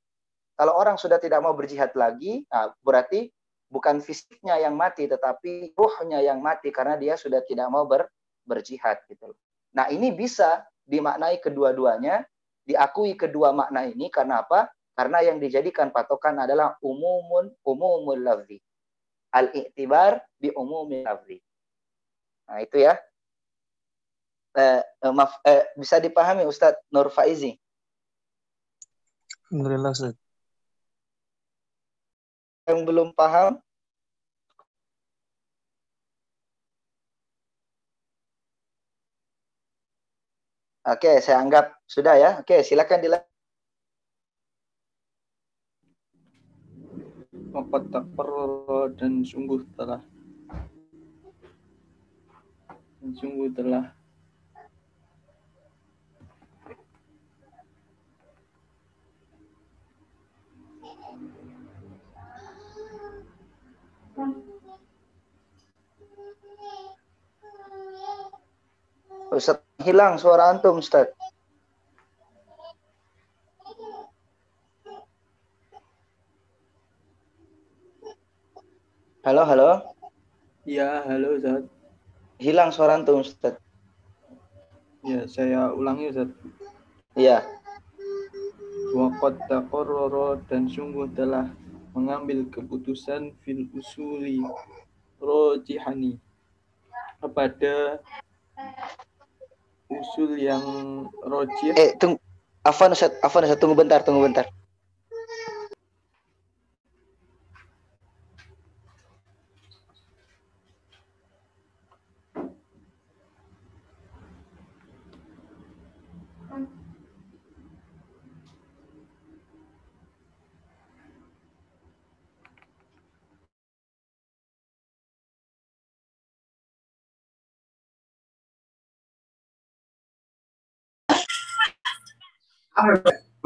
[SPEAKER 1] Kalau orang sudah tidak mau berjihad lagi, nah berarti bukan fisiknya yang mati, tetapi ruhnya yang mati karena dia sudah tidak mau ber, berjihad gitu. Nah ini bisa dimaknai kedua-duanya, diakui kedua makna ini karena apa? Karena yang dijadikan patokan adalah umumun umumul lafzi. Al-i'tibar bi umumil lafzi. Nah itu ya. Eh, eh, maaf, eh, bisa dipahami Ustadz Nur Faizi?
[SPEAKER 10] Alhamdulillah Ustaz.
[SPEAKER 1] Yang belum paham? Oke, saya anggap sudah ya. Oke, silakan dilanjut.
[SPEAKER 5] Waqad taqarrara dan sungguh telah dan sungguh telah
[SPEAKER 1] Ustaz hilang suara antum Ustaz. Halo, halo.
[SPEAKER 5] Ya, halo Ustaz.
[SPEAKER 1] Hilang suara antum Ustaz.
[SPEAKER 5] Ya, saya ulangi Ustaz.
[SPEAKER 1] Iya.
[SPEAKER 5] Waqad taqarrara dan sungguh telah mengambil keputusan fil usuli rojihani kepada usul yang rojih
[SPEAKER 1] Eh, tunggu. Afan Ustaz, Afan Ustaz, tunggu bentar, tunggu bentar.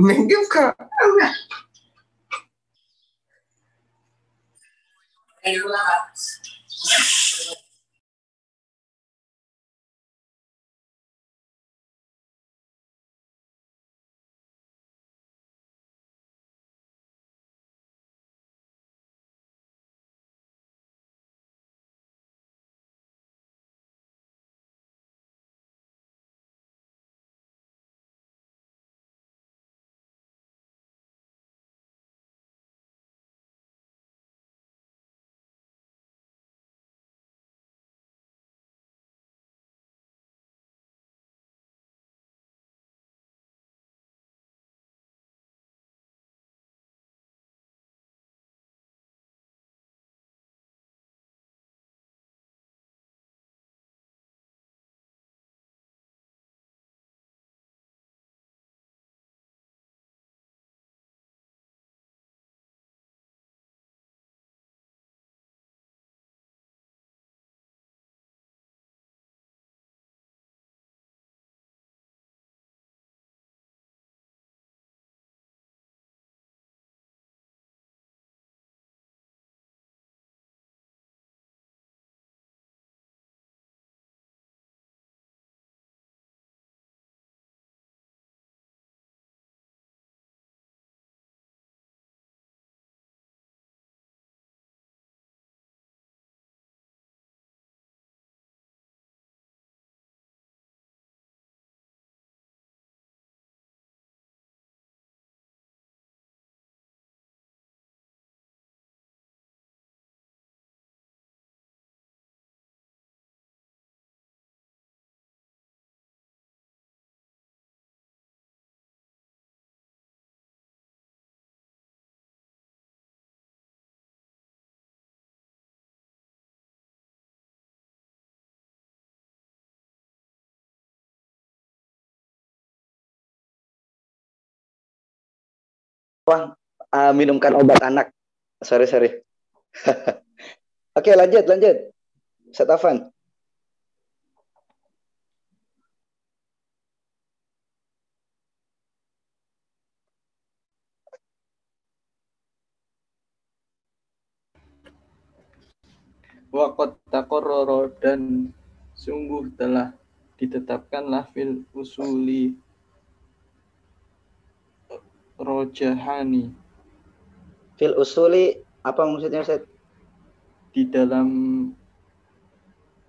[SPEAKER 7] Mengim ka. Relax.
[SPEAKER 1] Wah, ah, minumkan obat anak. Sorry, sorry. Oke, lanjut, lanjut. Ustaz Afan.
[SPEAKER 5] Waqad taqarrara dan sungguh telah ditetapkanlah fil usuli rojahani
[SPEAKER 1] Fil usuli apa maksudnya Ustaz?
[SPEAKER 5] di dalam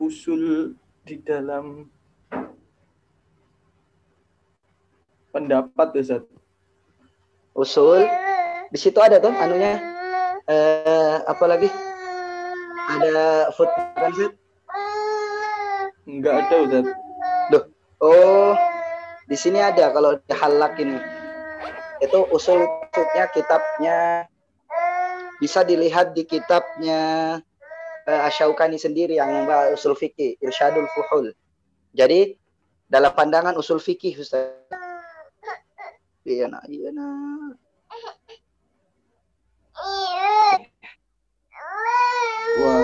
[SPEAKER 5] usul di dalam pendapat Ustaz.
[SPEAKER 1] Usul. Di situ ada tuh anunya. Eh, apa lagi? Ada food kan Ustaz?
[SPEAKER 5] Enggak ada Ustaz.
[SPEAKER 1] Duh. Oh, di sini ada kalau di halak ini. Itu usul maksudnya kitabnya bisa dilihat di kitabnya uh, Asyaukani sendiri yang membahas usul fikih, Irsyadul Fuhul. Jadi dalam pandangan usul fikih Ustaz. Iya nak, iya nak.
[SPEAKER 5] Wa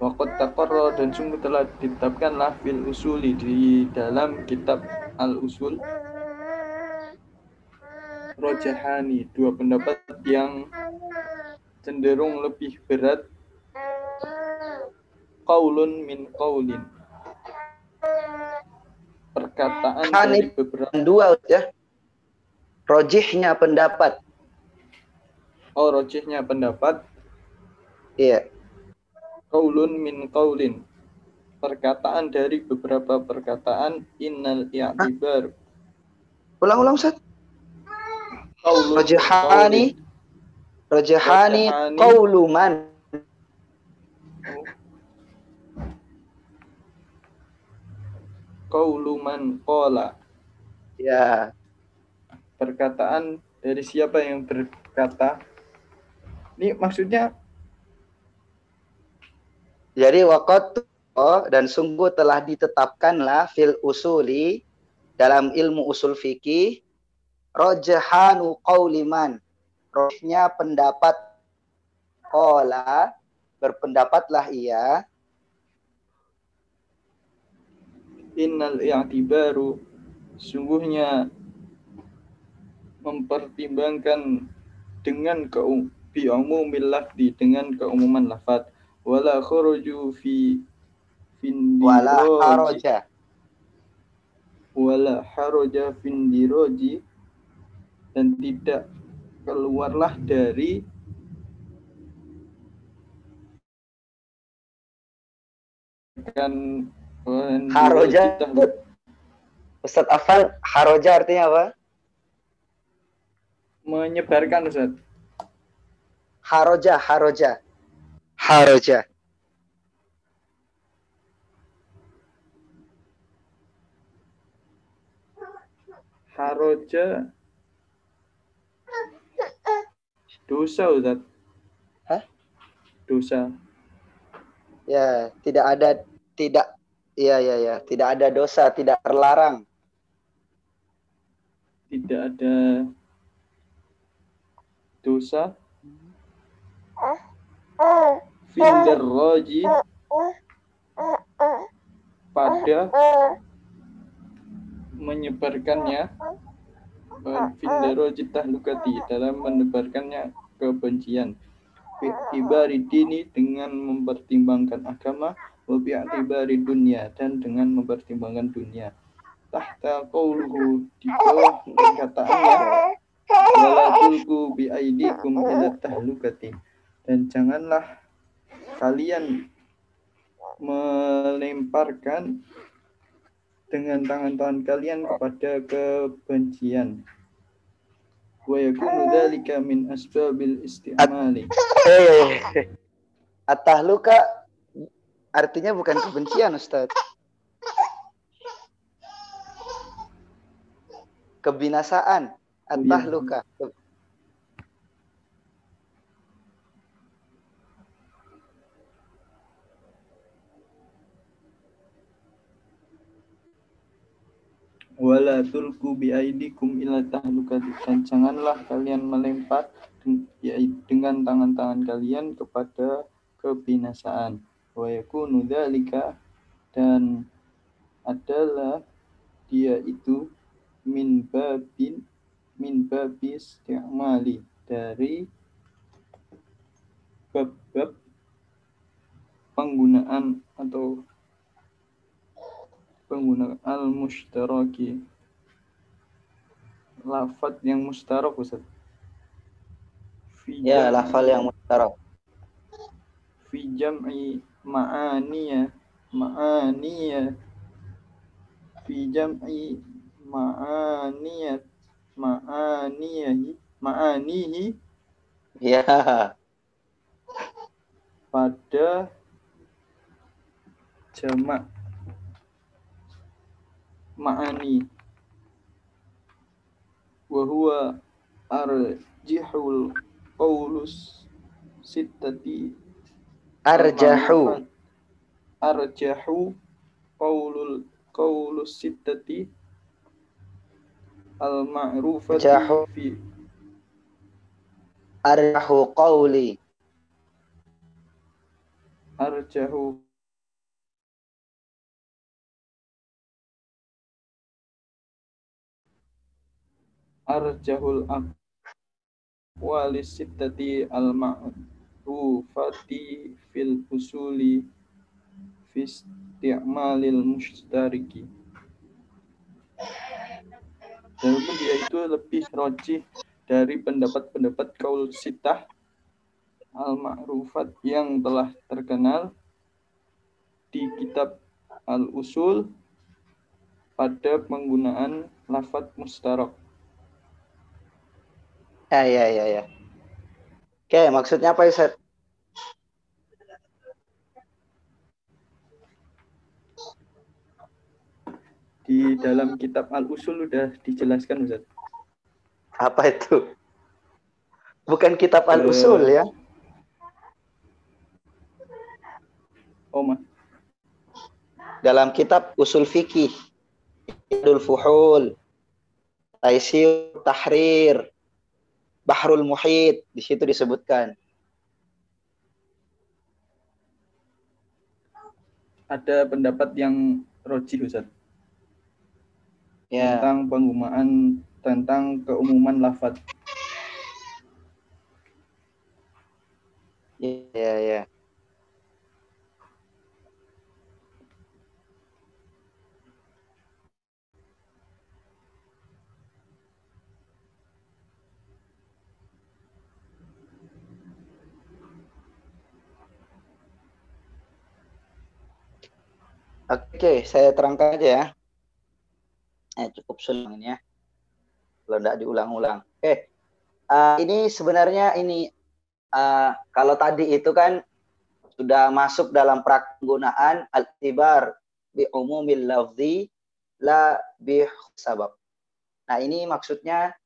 [SPEAKER 5] waqad taqarrara dan sungguh telah ditetapkanlah fil usuli di dalam kitab al-usul rojahani dua pendapat yang cenderung lebih berat qaulun min qaulin perkataan dari beberapa
[SPEAKER 1] dua ya. Rojihnya pendapat.
[SPEAKER 5] oh rojihnya pendapat
[SPEAKER 1] Iya.
[SPEAKER 5] qaulun min qaulin perkataan dari beberapa perkataan innal i'tibar
[SPEAKER 1] Ulang-ulang Ustaz. Rojihani
[SPEAKER 5] Rajahani.
[SPEAKER 1] qauluman.
[SPEAKER 5] qaulu man qala
[SPEAKER 1] Ya.
[SPEAKER 5] perkataan dari siapa yang berkata ini maksudnya
[SPEAKER 1] Jadi waqat dan sungguh telah ditetapkanlah fil usuli dalam ilmu usul fikih rojahanu qauliman. Rohnya pendapat. Kola berpendapatlah ia.
[SPEAKER 5] Innal i'tibaru sungguhnya mempertimbangkan dengan keum bi umumil lafdi dengan keumuman lafaz. Wala khuruju fi
[SPEAKER 1] wala
[SPEAKER 5] findiroji
[SPEAKER 1] haroja.
[SPEAKER 5] wala haroja findiroji dan tidak keluarlah dari kan
[SPEAKER 1] Haroja. Ustaz Afan, haroja artinya apa?
[SPEAKER 5] menyebarkan Ustaz
[SPEAKER 1] Haroja, haroja. Haroja.
[SPEAKER 5] haroja dosa Ustaz
[SPEAKER 1] Hah?
[SPEAKER 5] dosa
[SPEAKER 1] Ya, tidak ada tidak Iya, iya, iya. Tidak ada dosa, tidak terlarang.
[SPEAKER 5] tidak ada dosa findar roji pada menyebarkannya findar roji tahlukati dalam menebarkannya kebencian. Bi'tibari dini dengan mempertimbangkan agama wa bi'tibari dunia dan dengan mempertimbangkan dunia. Tahta qawluhu di bawah perkataannya wala tulku bi aidikum ila tahlukati dan janganlah kalian melemparkan dengan tangan-tangan kalian kepada kebencian. Wa yakunu dzalika min asbabil istimali.
[SPEAKER 1] Atahluka artinya bukan kebencian, Ustaz. Kebinasaan, atahluka.
[SPEAKER 5] wa wala tulku biaidikum ila tahlukati dan janganlah kalian melempar dengan tangan-tangan kalian kepada kebinasaan. Wa yakunu dzalika dan adalah dia itu min babin min babis isti'mali dari bab-bab penggunaan atau penggunaan al-mushtaraki. Lafad yang mustarak Ustaz.
[SPEAKER 1] Ya, lafal yang mustarak.
[SPEAKER 5] fi jam'i ma'aniya ma'aniya. Fi jam'i ma'aniyat ma'aniyahi ma'anihi.
[SPEAKER 1] Ya,
[SPEAKER 5] pada jamak ma'ani wa huwa arjihul qaulus sittati
[SPEAKER 1] arjahu.
[SPEAKER 5] arjahu qaulul qaulus sittati al ma'rufati
[SPEAKER 1] Arjahu.
[SPEAKER 5] fi
[SPEAKER 1] Arjahu qawli.
[SPEAKER 5] arjahu arjahul aqwali sittati al ma'rufati fil usuli fi isti'malil mushtariki Walaupun dia itu lebih rojih dari pendapat-pendapat kaul sitah al-ma'rufat yang telah terkenal di kitab al-usul pada penggunaan lafat mustarok.
[SPEAKER 1] Ya, ya, ya, ya. Oke, maksudnya apa Ustaz?
[SPEAKER 5] Di dalam kitab al-usul sudah dijelaskan Ustaz.
[SPEAKER 1] Apa itu? Bukan kitab
[SPEAKER 5] Eh,
[SPEAKER 1] al-usul ya.
[SPEAKER 5] Oh, ma.
[SPEAKER 1] Dalam kitab usul fikih. Idul Fuhul. Taisir Tahrir. Bahrul Muhit. Di situ disebutkan.
[SPEAKER 5] ada pendapat yang rojih Ustaz
[SPEAKER 1] Ya.
[SPEAKER 5] tentang penggunaan tentang keumuman lafat.
[SPEAKER 1] Ya, ya. Oke, saya terangkan aja ya. Eh, cukup sulit ini ya. Kalau tidak diulang-ulang. Oke, Eh, ini sebenarnya ini eh, kalau tadi itu kan sudah masuk dalam penggunaan al-tibar bi umumil lafzi la bi sabab. Nah, ini maksudnya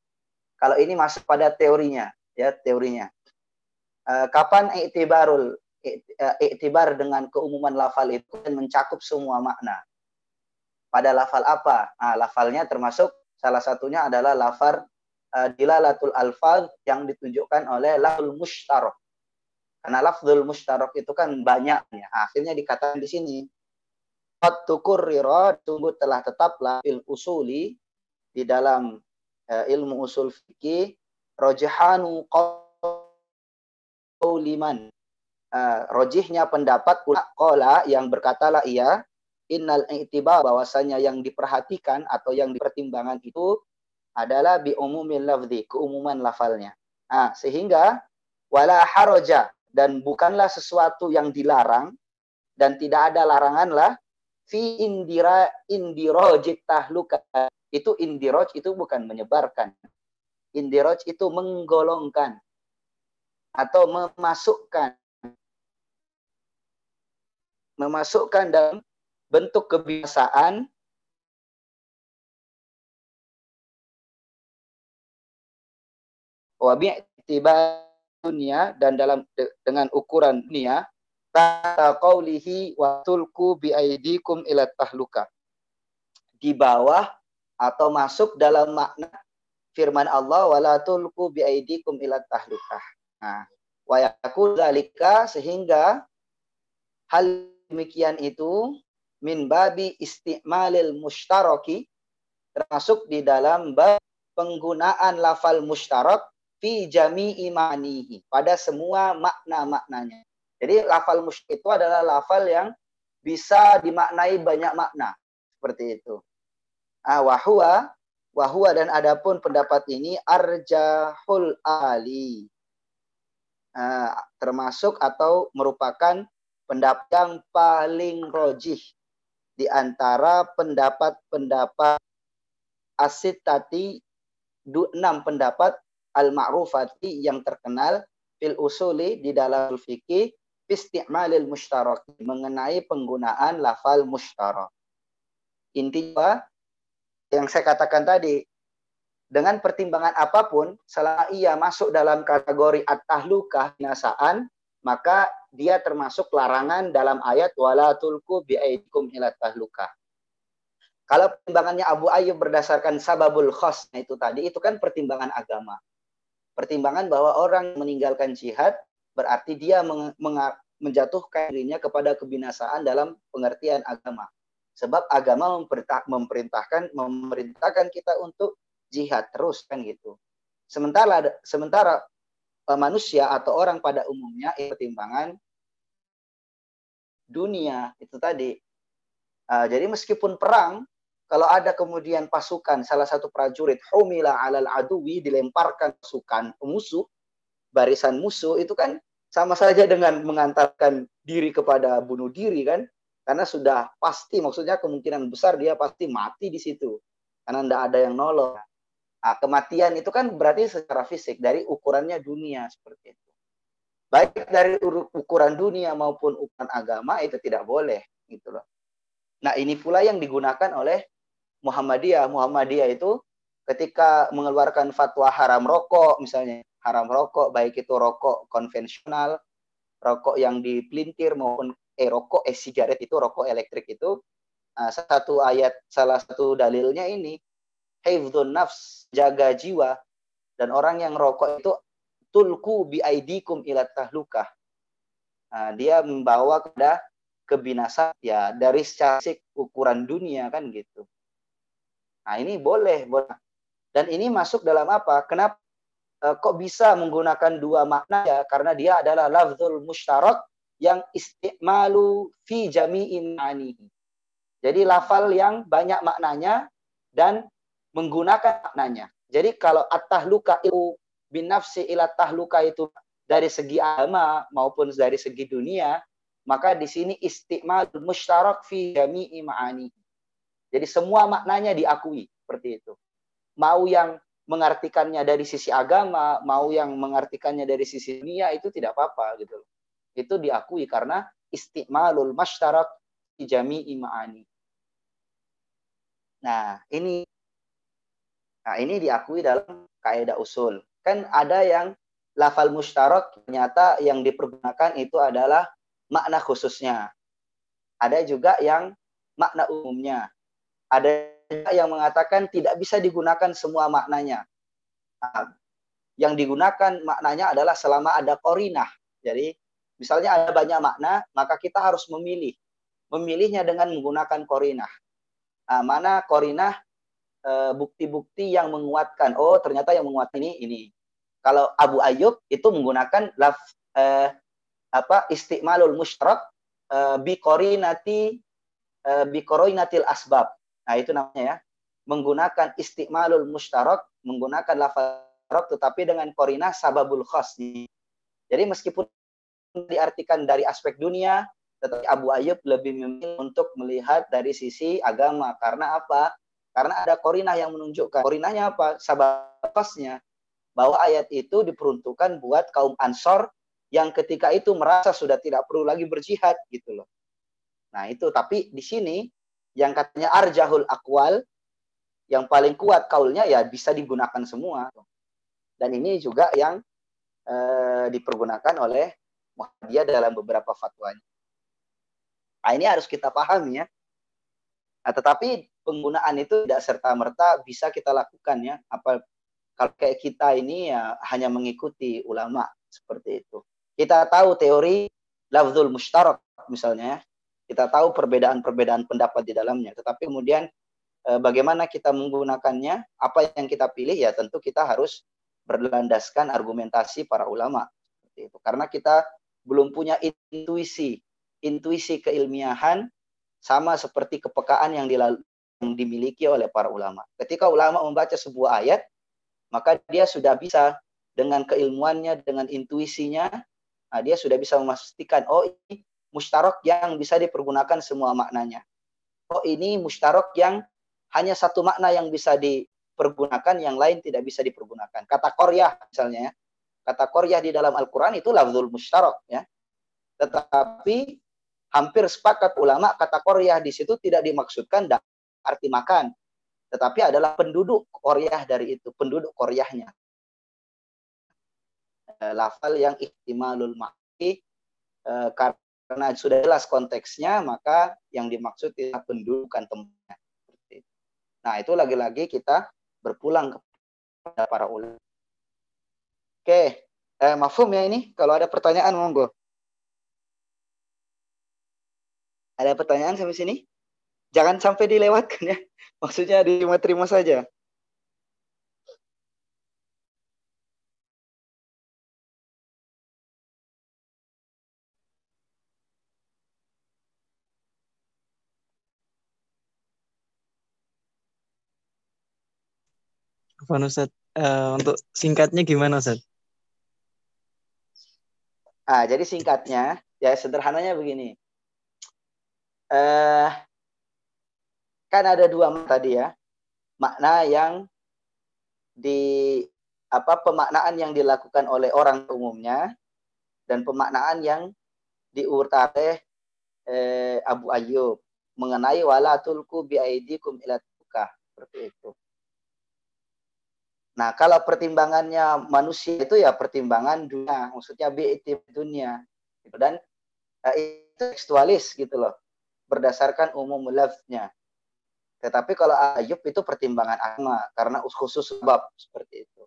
[SPEAKER 1] kalau ini masuk pada teorinya, ya teorinya. Eh, kapan i'tibarul eh, i'tibar dengan keumuman lafal itu dan mencakup semua makna. Pada lafal apa? Nah, lafalnya termasuk salah satunya adalah lafal eh, dilalatul alfaz yang ditunjukkan oleh lafzul mushtarak. Karena lafzul mushtarak itu kan banyaknya. Akhirnya dikatakan di sini qad tukurrira sungguh telah tetaplah fil usuli di dalam eh, ilmu usul fikih rojihanu qauliman uh, rojihnya pendapat kola yang berkatalah ia innal i'tibar bahwasanya yang diperhatikan atau yang dipertimbangkan itu adalah bi umumil lafzi keumuman lafalnya. Nah, sehingga wala haraja dan bukanlah sesuatu yang dilarang dan tidak ada larangan lah fi indira indirojit tahluka. Itu indiroj itu bukan menyebarkan. Indiroj itu menggolongkan atau memasukkan memasukkan dalam bentuk kebiasaan wa bi'tibar dunia dan dalam de- dengan ukuran dunia kata qaulihi wa tulku bi ila tahluka di bawah atau masuk dalam makna firman Allah wala tulqu biaidikum ila tahlukah. Nah, wa dzalika sehingga hal demikian itu min babi istimalil mustaraki termasuk di dalam penggunaan lafal mustarak fi jami'i ma'nihi pada semua makna-maknanya. Jadi lafal itu adalah lafal yang bisa dimaknai banyak makna seperti itu. Ah, wahua wahua dan adapun pendapat ini arjahul ali. Ah, termasuk atau merupakan pendapat yang paling rojih di antara pendapat-pendapat asitati enam pendapat al-ma'rufati yang terkenal fil usuli di dalam fikih isti'malil mushtarak mengenai penggunaan lafal mushtarak. Intinya yang saya katakan tadi dengan pertimbangan apa pun selama ia masuk dalam kategori at-tahlukah binasaan maka dia termasuk larangan dalam ayat wala tulku biaikum ila tahlukah. Kalau pertimbangannya Abu Ayyub berdasarkan sababul khos itu tadi itu kan pertimbangan agama. Pertimbangan bahwa orang meninggalkan jihad berarti dia menjatuhkan dirinya kepada kebinasaan dalam pengertian agama. Sebab agama memerintahkan memerintahkan kita untuk jihad terus kan gitu. Sementara sementara manusia atau orang pada umumnya pertimbangan dunia itu tadi. Uh, jadi meskipun perang kalau ada kemudian pasukan salah satu prajurit humila alal aduwi dilemparkan pasukan musuh barisan musuh itu kan sama saja dengan mengantarkan diri kepada bunuh diri kan? Karena sudah pasti maksudnya kemungkinan besar dia pasti mati di situ. Karena tidak ada yang nolong nah, kematian itu kan berarti secara fisik dari ukurannya dunia seperti itu baik dari ukuran dunia maupun ukuran agama itu tidak boleh gitu loh nah ini pula yang digunakan oleh Muhammadiyah. Muhammadiyah itu ketika mengeluarkan fatwa haram rokok misalnya, haram rokok baik itu rokok konvensional, rokok yang dipelintir maupun eh rokok eh sigaret itu rokok elektrik itu uh, satu ayat salah satu dalilnya ini hifdzun nafs jaga jiwa dan orang yang rokok itu tulku bi aidikum ila tahlukah. Nah, dia membawa kepada kebinasaan ya dari secara ukuran dunia kan gitu. Nah, ini boleh, boleh. Dan ini masuk dalam apa? Kenapa e, kok bisa menggunakan dua makna ya? Karena dia adalah lafzul mushtarak yang istimalu fi jami'in. Jadi lafal yang banyak maknanya dan menggunakan maknanya. Jadi kalau at-tahluka itu bin nafsi ila tahluka itu dari segi agama maupun dari segi dunia, maka di sini istimal mushtarak fi jami'i ma'ani. Jadi semua maknanya diakui seperti itu. Mau yang mengartikannya dari sisi agama, mau yang mengartikannya dari sisi dunia itu tidak apa-apa gitu loh. Itu diakui karena istimalul masytarak di jami'i ma'ani. Nah, ini nah ini diakui dalam kaidah usul. Kan ada yang lafal mustarak ternyata yang dipergunakan itu adalah makna khususnya. Ada juga yang makna umumnya. Ada yang mengatakan tidak bisa digunakan semua maknanya. Nah, yang digunakan maknanya adalah selama ada korinah. Jadi misalnya ada banyak makna, maka kita harus memilih. Memilihnya dengan menggunakan korinah. Nah, mana korinah bukti-bukti yang menguatkan. Oh ternyata yang menguat ini ini. Kalau Abu Ayyub itu menggunakan laf eh, apa istimalul musyrak eh, bi korinati eh, korinatil asbab Nah, itu namanya ya. Menggunakan istiqmalul mustarak, menggunakan lafaz tetapi dengan korina sababul khas. Jadi meskipun diartikan dari aspek dunia, tetapi Abu Ayyub lebih memilih untuk melihat dari sisi agama. Karena apa? Karena ada korinah yang menunjukkan. Korinahnya apa? Sabab khasnya. Bahwa ayat itu diperuntukkan buat kaum ansor yang ketika itu merasa sudah tidak perlu lagi berjihad gitu loh. Nah itu tapi di sini yang katanya arjahul akwal yang paling kuat kaulnya ya bisa digunakan semua dan ini juga yang eh, dipergunakan oleh Muhammadiyah dalam beberapa fatwanya. Nah, ini harus kita pahami ya. Nah, tetapi penggunaan itu tidak serta merta bisa kita lakukan ya. Apa kalau kayak kita ini ya hanya mengikuti ulama seperti itu. Kita tahu teori lafzul mustarak misalnya ya. Kita tahu perbedaan-perbedaan pendapat di dalamnya, tetapi kemudian eh, bagaimana kita menggunakannya, apa yang kita pilih ya tentu kita harus berlandaskan argumentasi para ulama seperti itu. Karena kita belum punya intuisi, intuisi keilmiahan sama seperti kepekaan yang dimiliki oleh para ulama. Ketika ulama membaca sebuah ayat, maka dia sudah bisa dengan keilmuannya, dengan intuisinya, nah dia sudah bisa memastikan, oh ini mustarok yang bisa dipergunakan semua maknanya. Oh ini mustarok yang hanya satu makna yang bisa dipergunakan, yang lain tidak bisa dipergunakan. Kata koryah misalnya, ya. kata koryah di dalam Al-Quran itu lafzul mustarok. ya. Tetapi hampir sepakat ulama kata koryah di situ tidak dimaksudkan arti makan. Tetapi adalah penduduk koryah dari itu, penduduk koryahnya. Eh, lafal yang ihtimalul maki eh, karena sudah jelas konteksnya maka yang dimaksud tidak pendudukan tempatnya. Nah itu lagi-lagi kita berpulang kepada para ulama. Oke, eh, ya ini. Kalau ada pertanyaan monggo. Ada pertanyaan sampai sini? Jangan sampai dilewatkan ya. Maksudnya diterima-terima saja.
[SPEAKER 10] Afwan Ustaz, Eh, untuk singkatnya gimana Ustaz?
[SPEAKER 1] Ah, jadi singkatnya, ya sederhananya begini. Eh, kan ada dua tadi ya, makna yang di apa pemaknaan yang dilakukan oleh orang umumnya dan pemaknaan yang diurut eh, Abu Ayyub mengenai wala tulku bi aidikum ila seperti itu. Nah, kalau pertimbangannya manusia itu ya pertimbangan dunia, maksudnya bi'itib dunia. Gitu. Dan eh, itu tekstualis gitu loh, berdasarkan umum lafznya. Tetapi kalau Ayub itu pertimbangan agama, karena khusus sebab seperti itu.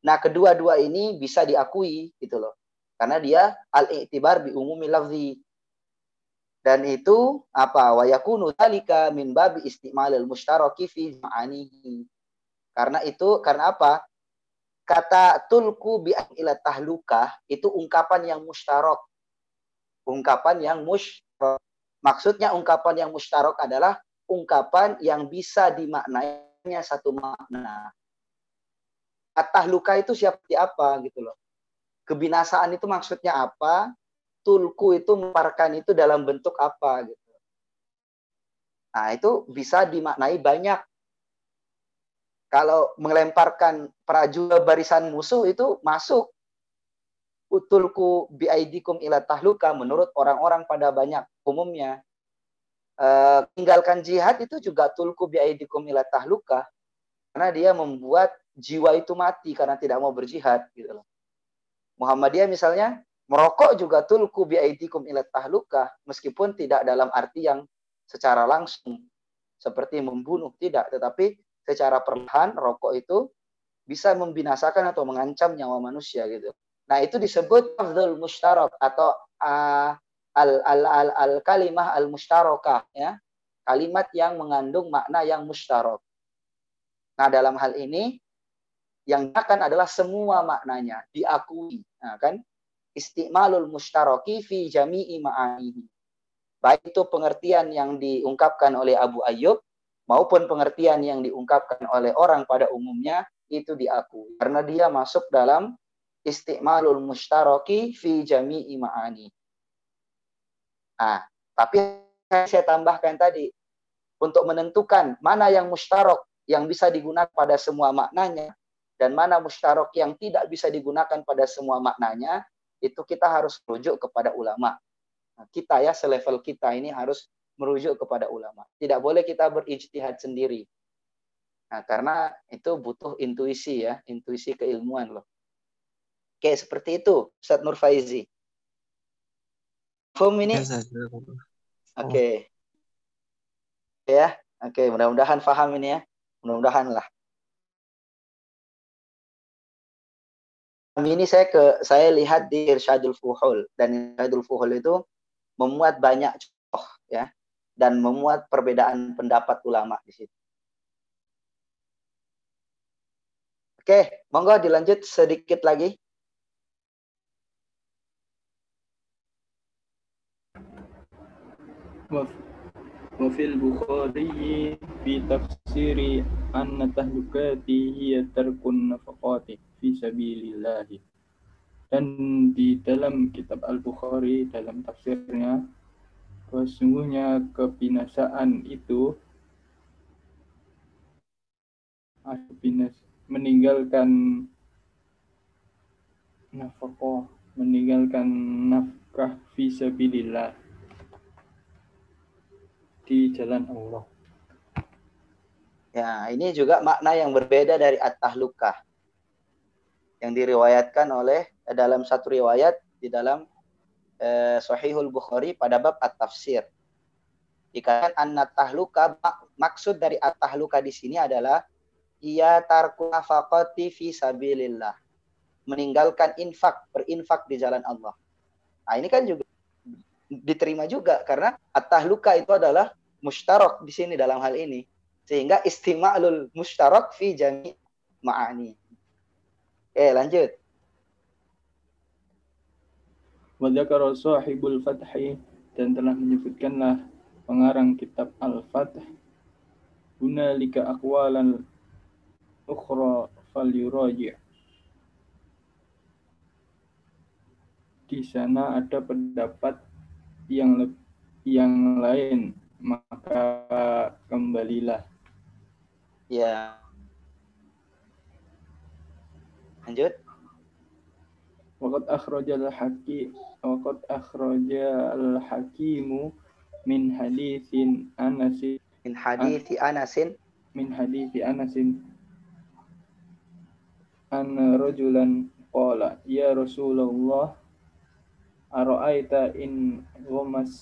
[SPEAKER 1] Nah, kedua-dua ini bisa diakui gitu loh. Karena dia al-i'tibar bi umumi lafzi. Dan itu apa? Wa yakunu dzalika min babi istimalil mustaraki fi ma'anihi karena itu karena apa? Kata tulku bi ila tahlukah itu ungkapan yang mustarok. Ungkapan yang mustarok. Maksudnya ungkapan yang mustarok adalah ungkapan yang bisa dimaknainya satu makna. Tahluka itu seperti apa gitu loh. Kebinasaan itu maksudnya apa? Tulku itu memparkan itu dalam bentuk apa gitu. Nah, itu bisa dimaknai banyak kalau melemparkan prajurit barisan musuh itu masuk utulku biaidikum ila tahluka menurut orang-orang pada banyak umumnya uh, tinggalkan jihad itu juga tulku biaidikum ila tahluka karena dia membuat jiwa itu mati karena tidak mau berjihad gitu loh. Muhammadiyah misalnya merokok juga tulku biaidikum ila tahluka meskipun tidak dalam arti yang secara langsung seperti membunuh tidak tetapi secara perlahan rokok itu bisa membinasakan atau mengancam nyawa manusia gitu. Nah, itu disebut afdhul mustarak atau uh, al, al, al, al kalimah al mustarokah ya. Kalimat yang mengandung makna yang mustarak. Nah, dalam hal ini yang akan adalah semua maknanya diakui, nah, kan? Istimalul mustaraki fi jami'i ma'anihi. Baik itu pengertian yang diungkapkan oleh Abu Ayyub maupun pengertian yang diungkapkan oleh orang pada umumnya itu diakui karena dia masuk dalam istimalul mustaraki fi jami'i ma'ani. Nah, tapi saya tambahkan tadi untuk menentukan mana yang mustarok yang bisa digunakan pada semua maknanya dan mana mustarok yang tidak bisa digunakan pada semua maknanya itu kita harus rujuk kepada ulama. Nah, kita ya selevel kita ini harus merujuk kepada ulama. Tidak boleh kita berijtihad sendiri. Nah, karena itu butuh intuisi ya, intuisi keilmuan loh. Oke, seperti itu, Ustaz Nur Faizi. Form ini? Oke. Okay. Ya, Oke, mudah-mudahan paham ini ya. Mudah-mudahan lah. Ini saya ke saya lihat di Irsyadul Fuhul dan Irsyadul Fuhul itu memuat banyak contoh ya dan memuat perbedaan pendapat ulama di situ. Oke, monggo dilanjut sedikit lagi.
[SPEAKER 5] وفي البخاري في تفسير أن تهلكاتي هي ترك النفقات في سبيل الله dan di dalam kitab Al-Bukhari dalam tafsirnya bahwa sungguhnya kebinasaan itu binas meninggalkan nafkah meninggalkan nafkah fisabilillah di jalan Allah.
[SPEAKER 1] Ya, ini juga makna yang berbeda dari at-tahlukah. Yang diriwayatkan oleh eh, dalam satu riwayat di dalam eh, Sahihul Bukhari pada bab at-tafsir. Dikatakan anna tahluka maksud dari at-tahluka di sini adalah ia tarku nafaqati fi sabilillah. Meninggalkan infak, berinfak di jalan Allah. Nah, ini kan juga diterima juga karena at-tahluka itu adalah mustarak di sini dalam hal ini. Sehingga istima'lul mustarak fi jami ma'ani. Eh, lanjut.
[SPEAKER 5] Wa dzakara sahibul fathi dan telah menyebutkanlah pengarang kitab Al-Fath hunalika aqwalan ukhra falyuraji' di sana ada pendapat yang yang lain maka kembalilah
[SPEAKER 1] Ya. Lanjut.
[SPEAKER 5] Waqad akhrajal haqi waqad akhrajal hakimu min haditsin Anas
[SPEAKER 1] Min hadithi Anasin.
[SPEAKER 5] min hadithi Anasin an rajulan qala ya Rasulullah ara'aita in ghamas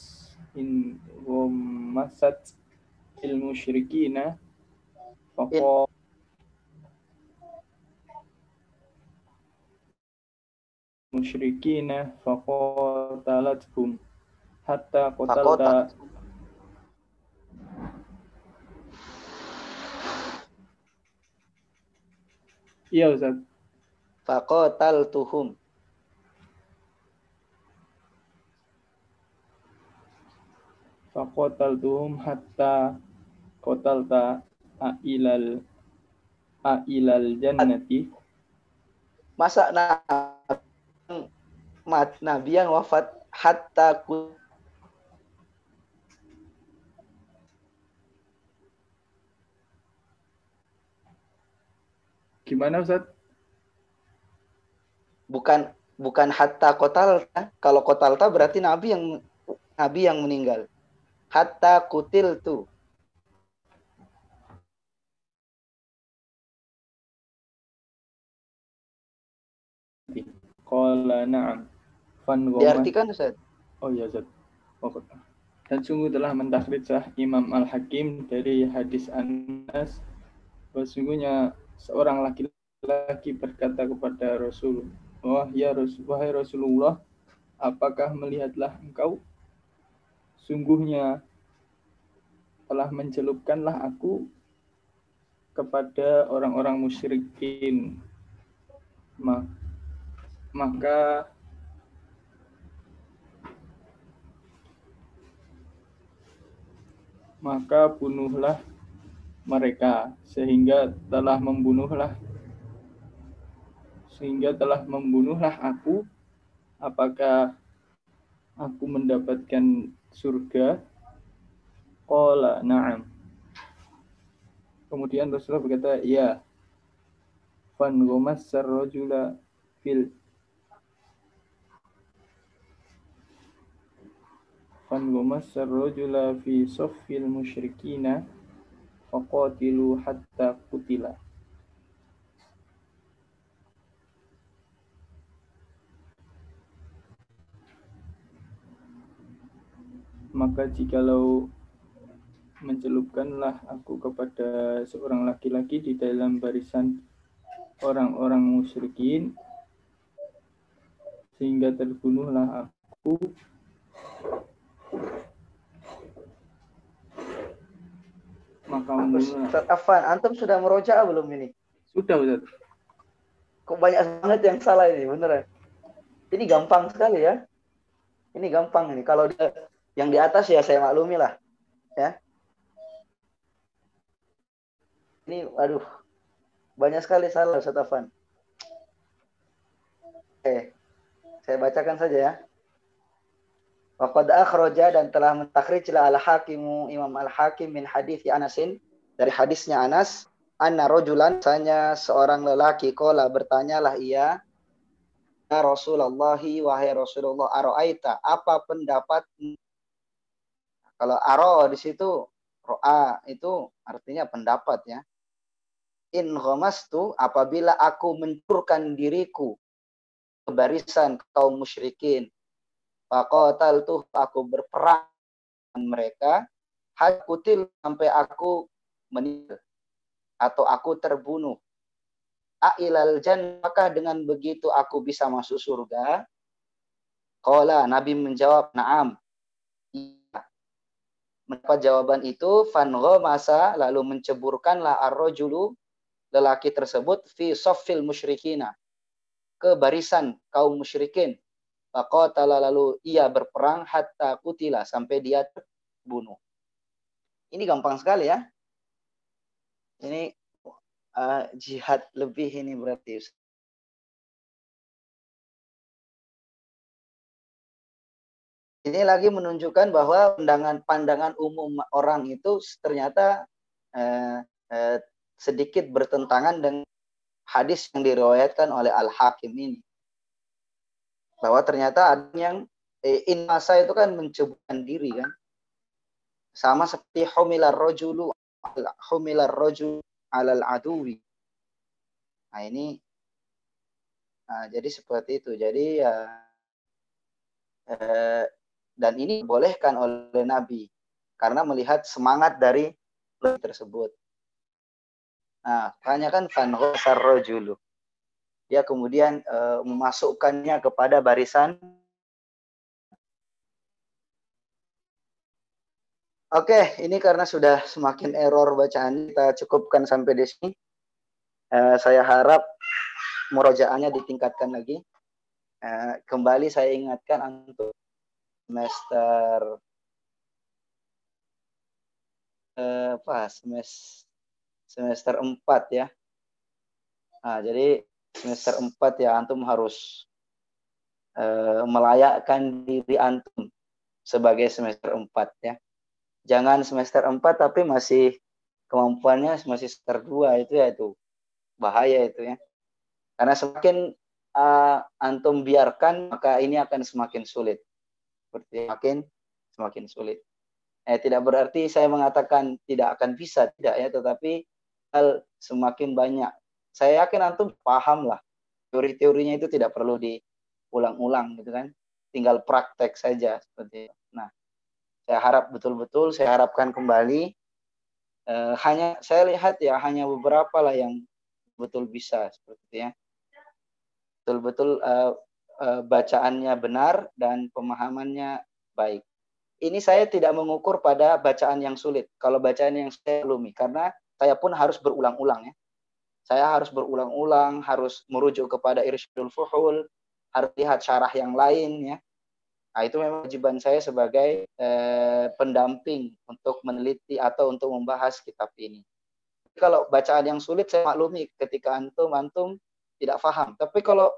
[SPEAKER 5] in ghamasat il musyrikina? Faqala musyrikina faqatalathum hatta qatalta Iya Ustaz.
[SPEAKER 1] Faqatal
[SPEAKER 5] Faqataltuhum hatta qatalta ailal ailal jannati
[SPEAKER 1] Masa mat- nabi yang wafat hatta ku,
[SPEAKER 5] gimana Ustaz?
[SPEAKER 1] bukan bukan hatta kotalta. Kalau kotalta berarti nabi yang nabi yang meninggal. Hatta kutil tu.
[SPEAKER 5] Qala na'am. Fan
[SPEAKER 1] Diartikan Ustaz.
[SPEAKER 5] Oh iya Ustaz. Pokok. Dan sungguh telah mentakrid sah Imam Al-Hakim dari hadis Anas bahwa sungguhnya seorang laki-laki berkata kepada Rasul, Wah ya Rasul, wahai Rasulullah, apakah melihatlah engkau? Sungguhnya telah mencelupkanlah aku kepada orang-orang musyrikin. Ma- Maka maka bunuhlah mereka sehingga telah membunuhlah sehingga telah membunuhlah aku apakah aku mendapatkan surga qala na'am kemudian Rasulullah berkata ya fan ghumassar rajula fil fan ghumassar rajula fi saffil musyrikina faqatilu hatta kutila. Maka jikalau mencelupkanlah aku kepada seorang laki-laki di dalam barisan orang-orang musyrikin sehingga terbunuhlah aku maka
[SPEAKER 1] Ustaz Afan, antum sudah merojaah belum ini?
[SPEAKER 5] sudah Ustaz
[SPEAKER 1] Kok banyak banget yang salah ini, beneran. Ini gampang sekali ya. Ini gampang ini. Kalau dia, yang di atas ya saya maklumi lah. Ya. Ini, aduh, banyak sekali salah Ustaz. Oke, saya bacakan saja ya. Waqad akhraja dan telah mentakrijlah al-hakimu Imam al-hakim min hadis Anasin dari hadisnya Anas anna rojulan misalnya seorang lelaki kola bertanyalah ia ya Rasulullah wahai Rasulullah aroaita apa pendapat kalau aro di situ roa itu artinya pendapat ya in tu apabila aku mencurkan diriku ke barisan kaum musyrikin faqatal tuh aku berperang dengan mereka hakutil sampai aku meninggal atau aku terbunuh. Ailal jan maka dengan begitu aku bisa masuk surga? Qala Nabi menjawab, "Na'am." Mendapat jawaban itu, fango masa lalu menceburkanlah ar-rajulu lelaki tersebut fi soffil musyrikina ke barisan kaum musyrikin. Faqatala lalu ia berperang hatta kutila sampai dia terbunuh. Ini gampang sekali ya ini uh, jihad lebih ini berarti ini lagi menunjukkan bahwa pandangan pandangan umum orang itu ternyata uh, uh, sedikit bertentangan dengan hadis yang diriwayatkan oleh Al Hakim ini bahwa ternyata ada yang eh, in masa itu kan mencobakan diri kan sama seperti humilar rojulu humilar rajul alal aduwi. Nah ini nah, jadi seperti itu. Jadi ya eh, dan ini bolehkan oleh Nabi karena melihat semangat dari tersebut. Nah, tanya kan fanghosar rojulu. Dia kemudian eh, memasukkannya kepada barisan Oke, ini karena sudah semakin error bacaan, kita cukupkan sampai di sini. Uh, saya harap murojaannya ditingkatkan lagi. Uh, kembali saya ingatkan untuk semester uh, apa semester semester 4 ya. Nah, jadi semester 4 ya antum harus uh, melayakkan diri antum sebagai semester 4 ya jangan semester 4 tapi masih kemampuannya masih semester 2 itu ya itu bahaya itu ya. Karena semakin uh, antum biarkan maka ini akan semakin sulit. Seperti semakin semakin sulit. Eh tidak berarti saya mengatakan tidak akan bisa tidak ya, tetapi hal semakin banyak. Saya yakin antum paham lah teori-teorinya itu tidak perlu diulang-ulang gitu kan. Tinggal praktek saja seperti itu. Nah, saya harap betul-betul saya harapkan kembali uh, hanya saya lihat ya hanya beberapa lah yang betul bisa seperti ya betul-betul uh, uh, bacaannya benar dan pemahamannya baik ini saya tidak mengukur pada bacaan yang sulit kalau bacaan yang saya belumi karena saya pun harus berulang-ulang ya saya harus berulang-ulang harus merujuk kepada irsyadul fuhul harus lihat syarah yang lain ya Nah, itu memang kewajiban saya sebagai eh, pendamping untuk meneliti atau untuk membahas kitab ini. Kalau bacaan yang sulit saya maklumi ketika antum antum tidak paham. Tapi kalau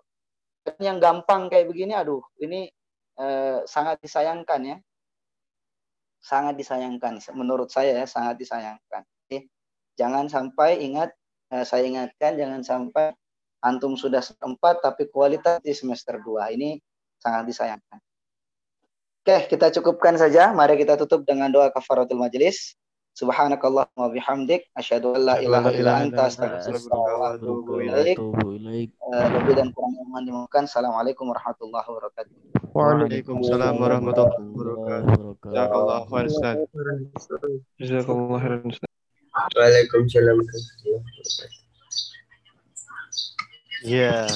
[SPEAKER 1] yang gampang kayak begini, aduh, ini eh, sangat disayangkan ya. Sangat disayangkan menurut saya ya, sangat disayangkan. Jadi, jangan sampai ingat eh, saya ingatkan jangan sampai antum sudah sempat tapi kualitas di semester 2 ini sangat disayangkan. Oke, kita cukupkan saja. Mari kita tutup dengan doa kafaratul majelis. Subhanakallahumma bihamdik asyhadu an la ilaha illa anta astaghfiruka wa atubu ilaik. Eh, kurang aman dimakan. Assalamualaikum warahmatullahi wabarakatuh.
[SPEAKER 3] Waalaikumsalam warahmatullahi wabarakatuh. Jazakallahu khairan Ustaz.
[SPEAKER 2] Waalaikumsalam warahmatullahi.
[SPEAKER 3] Yeah.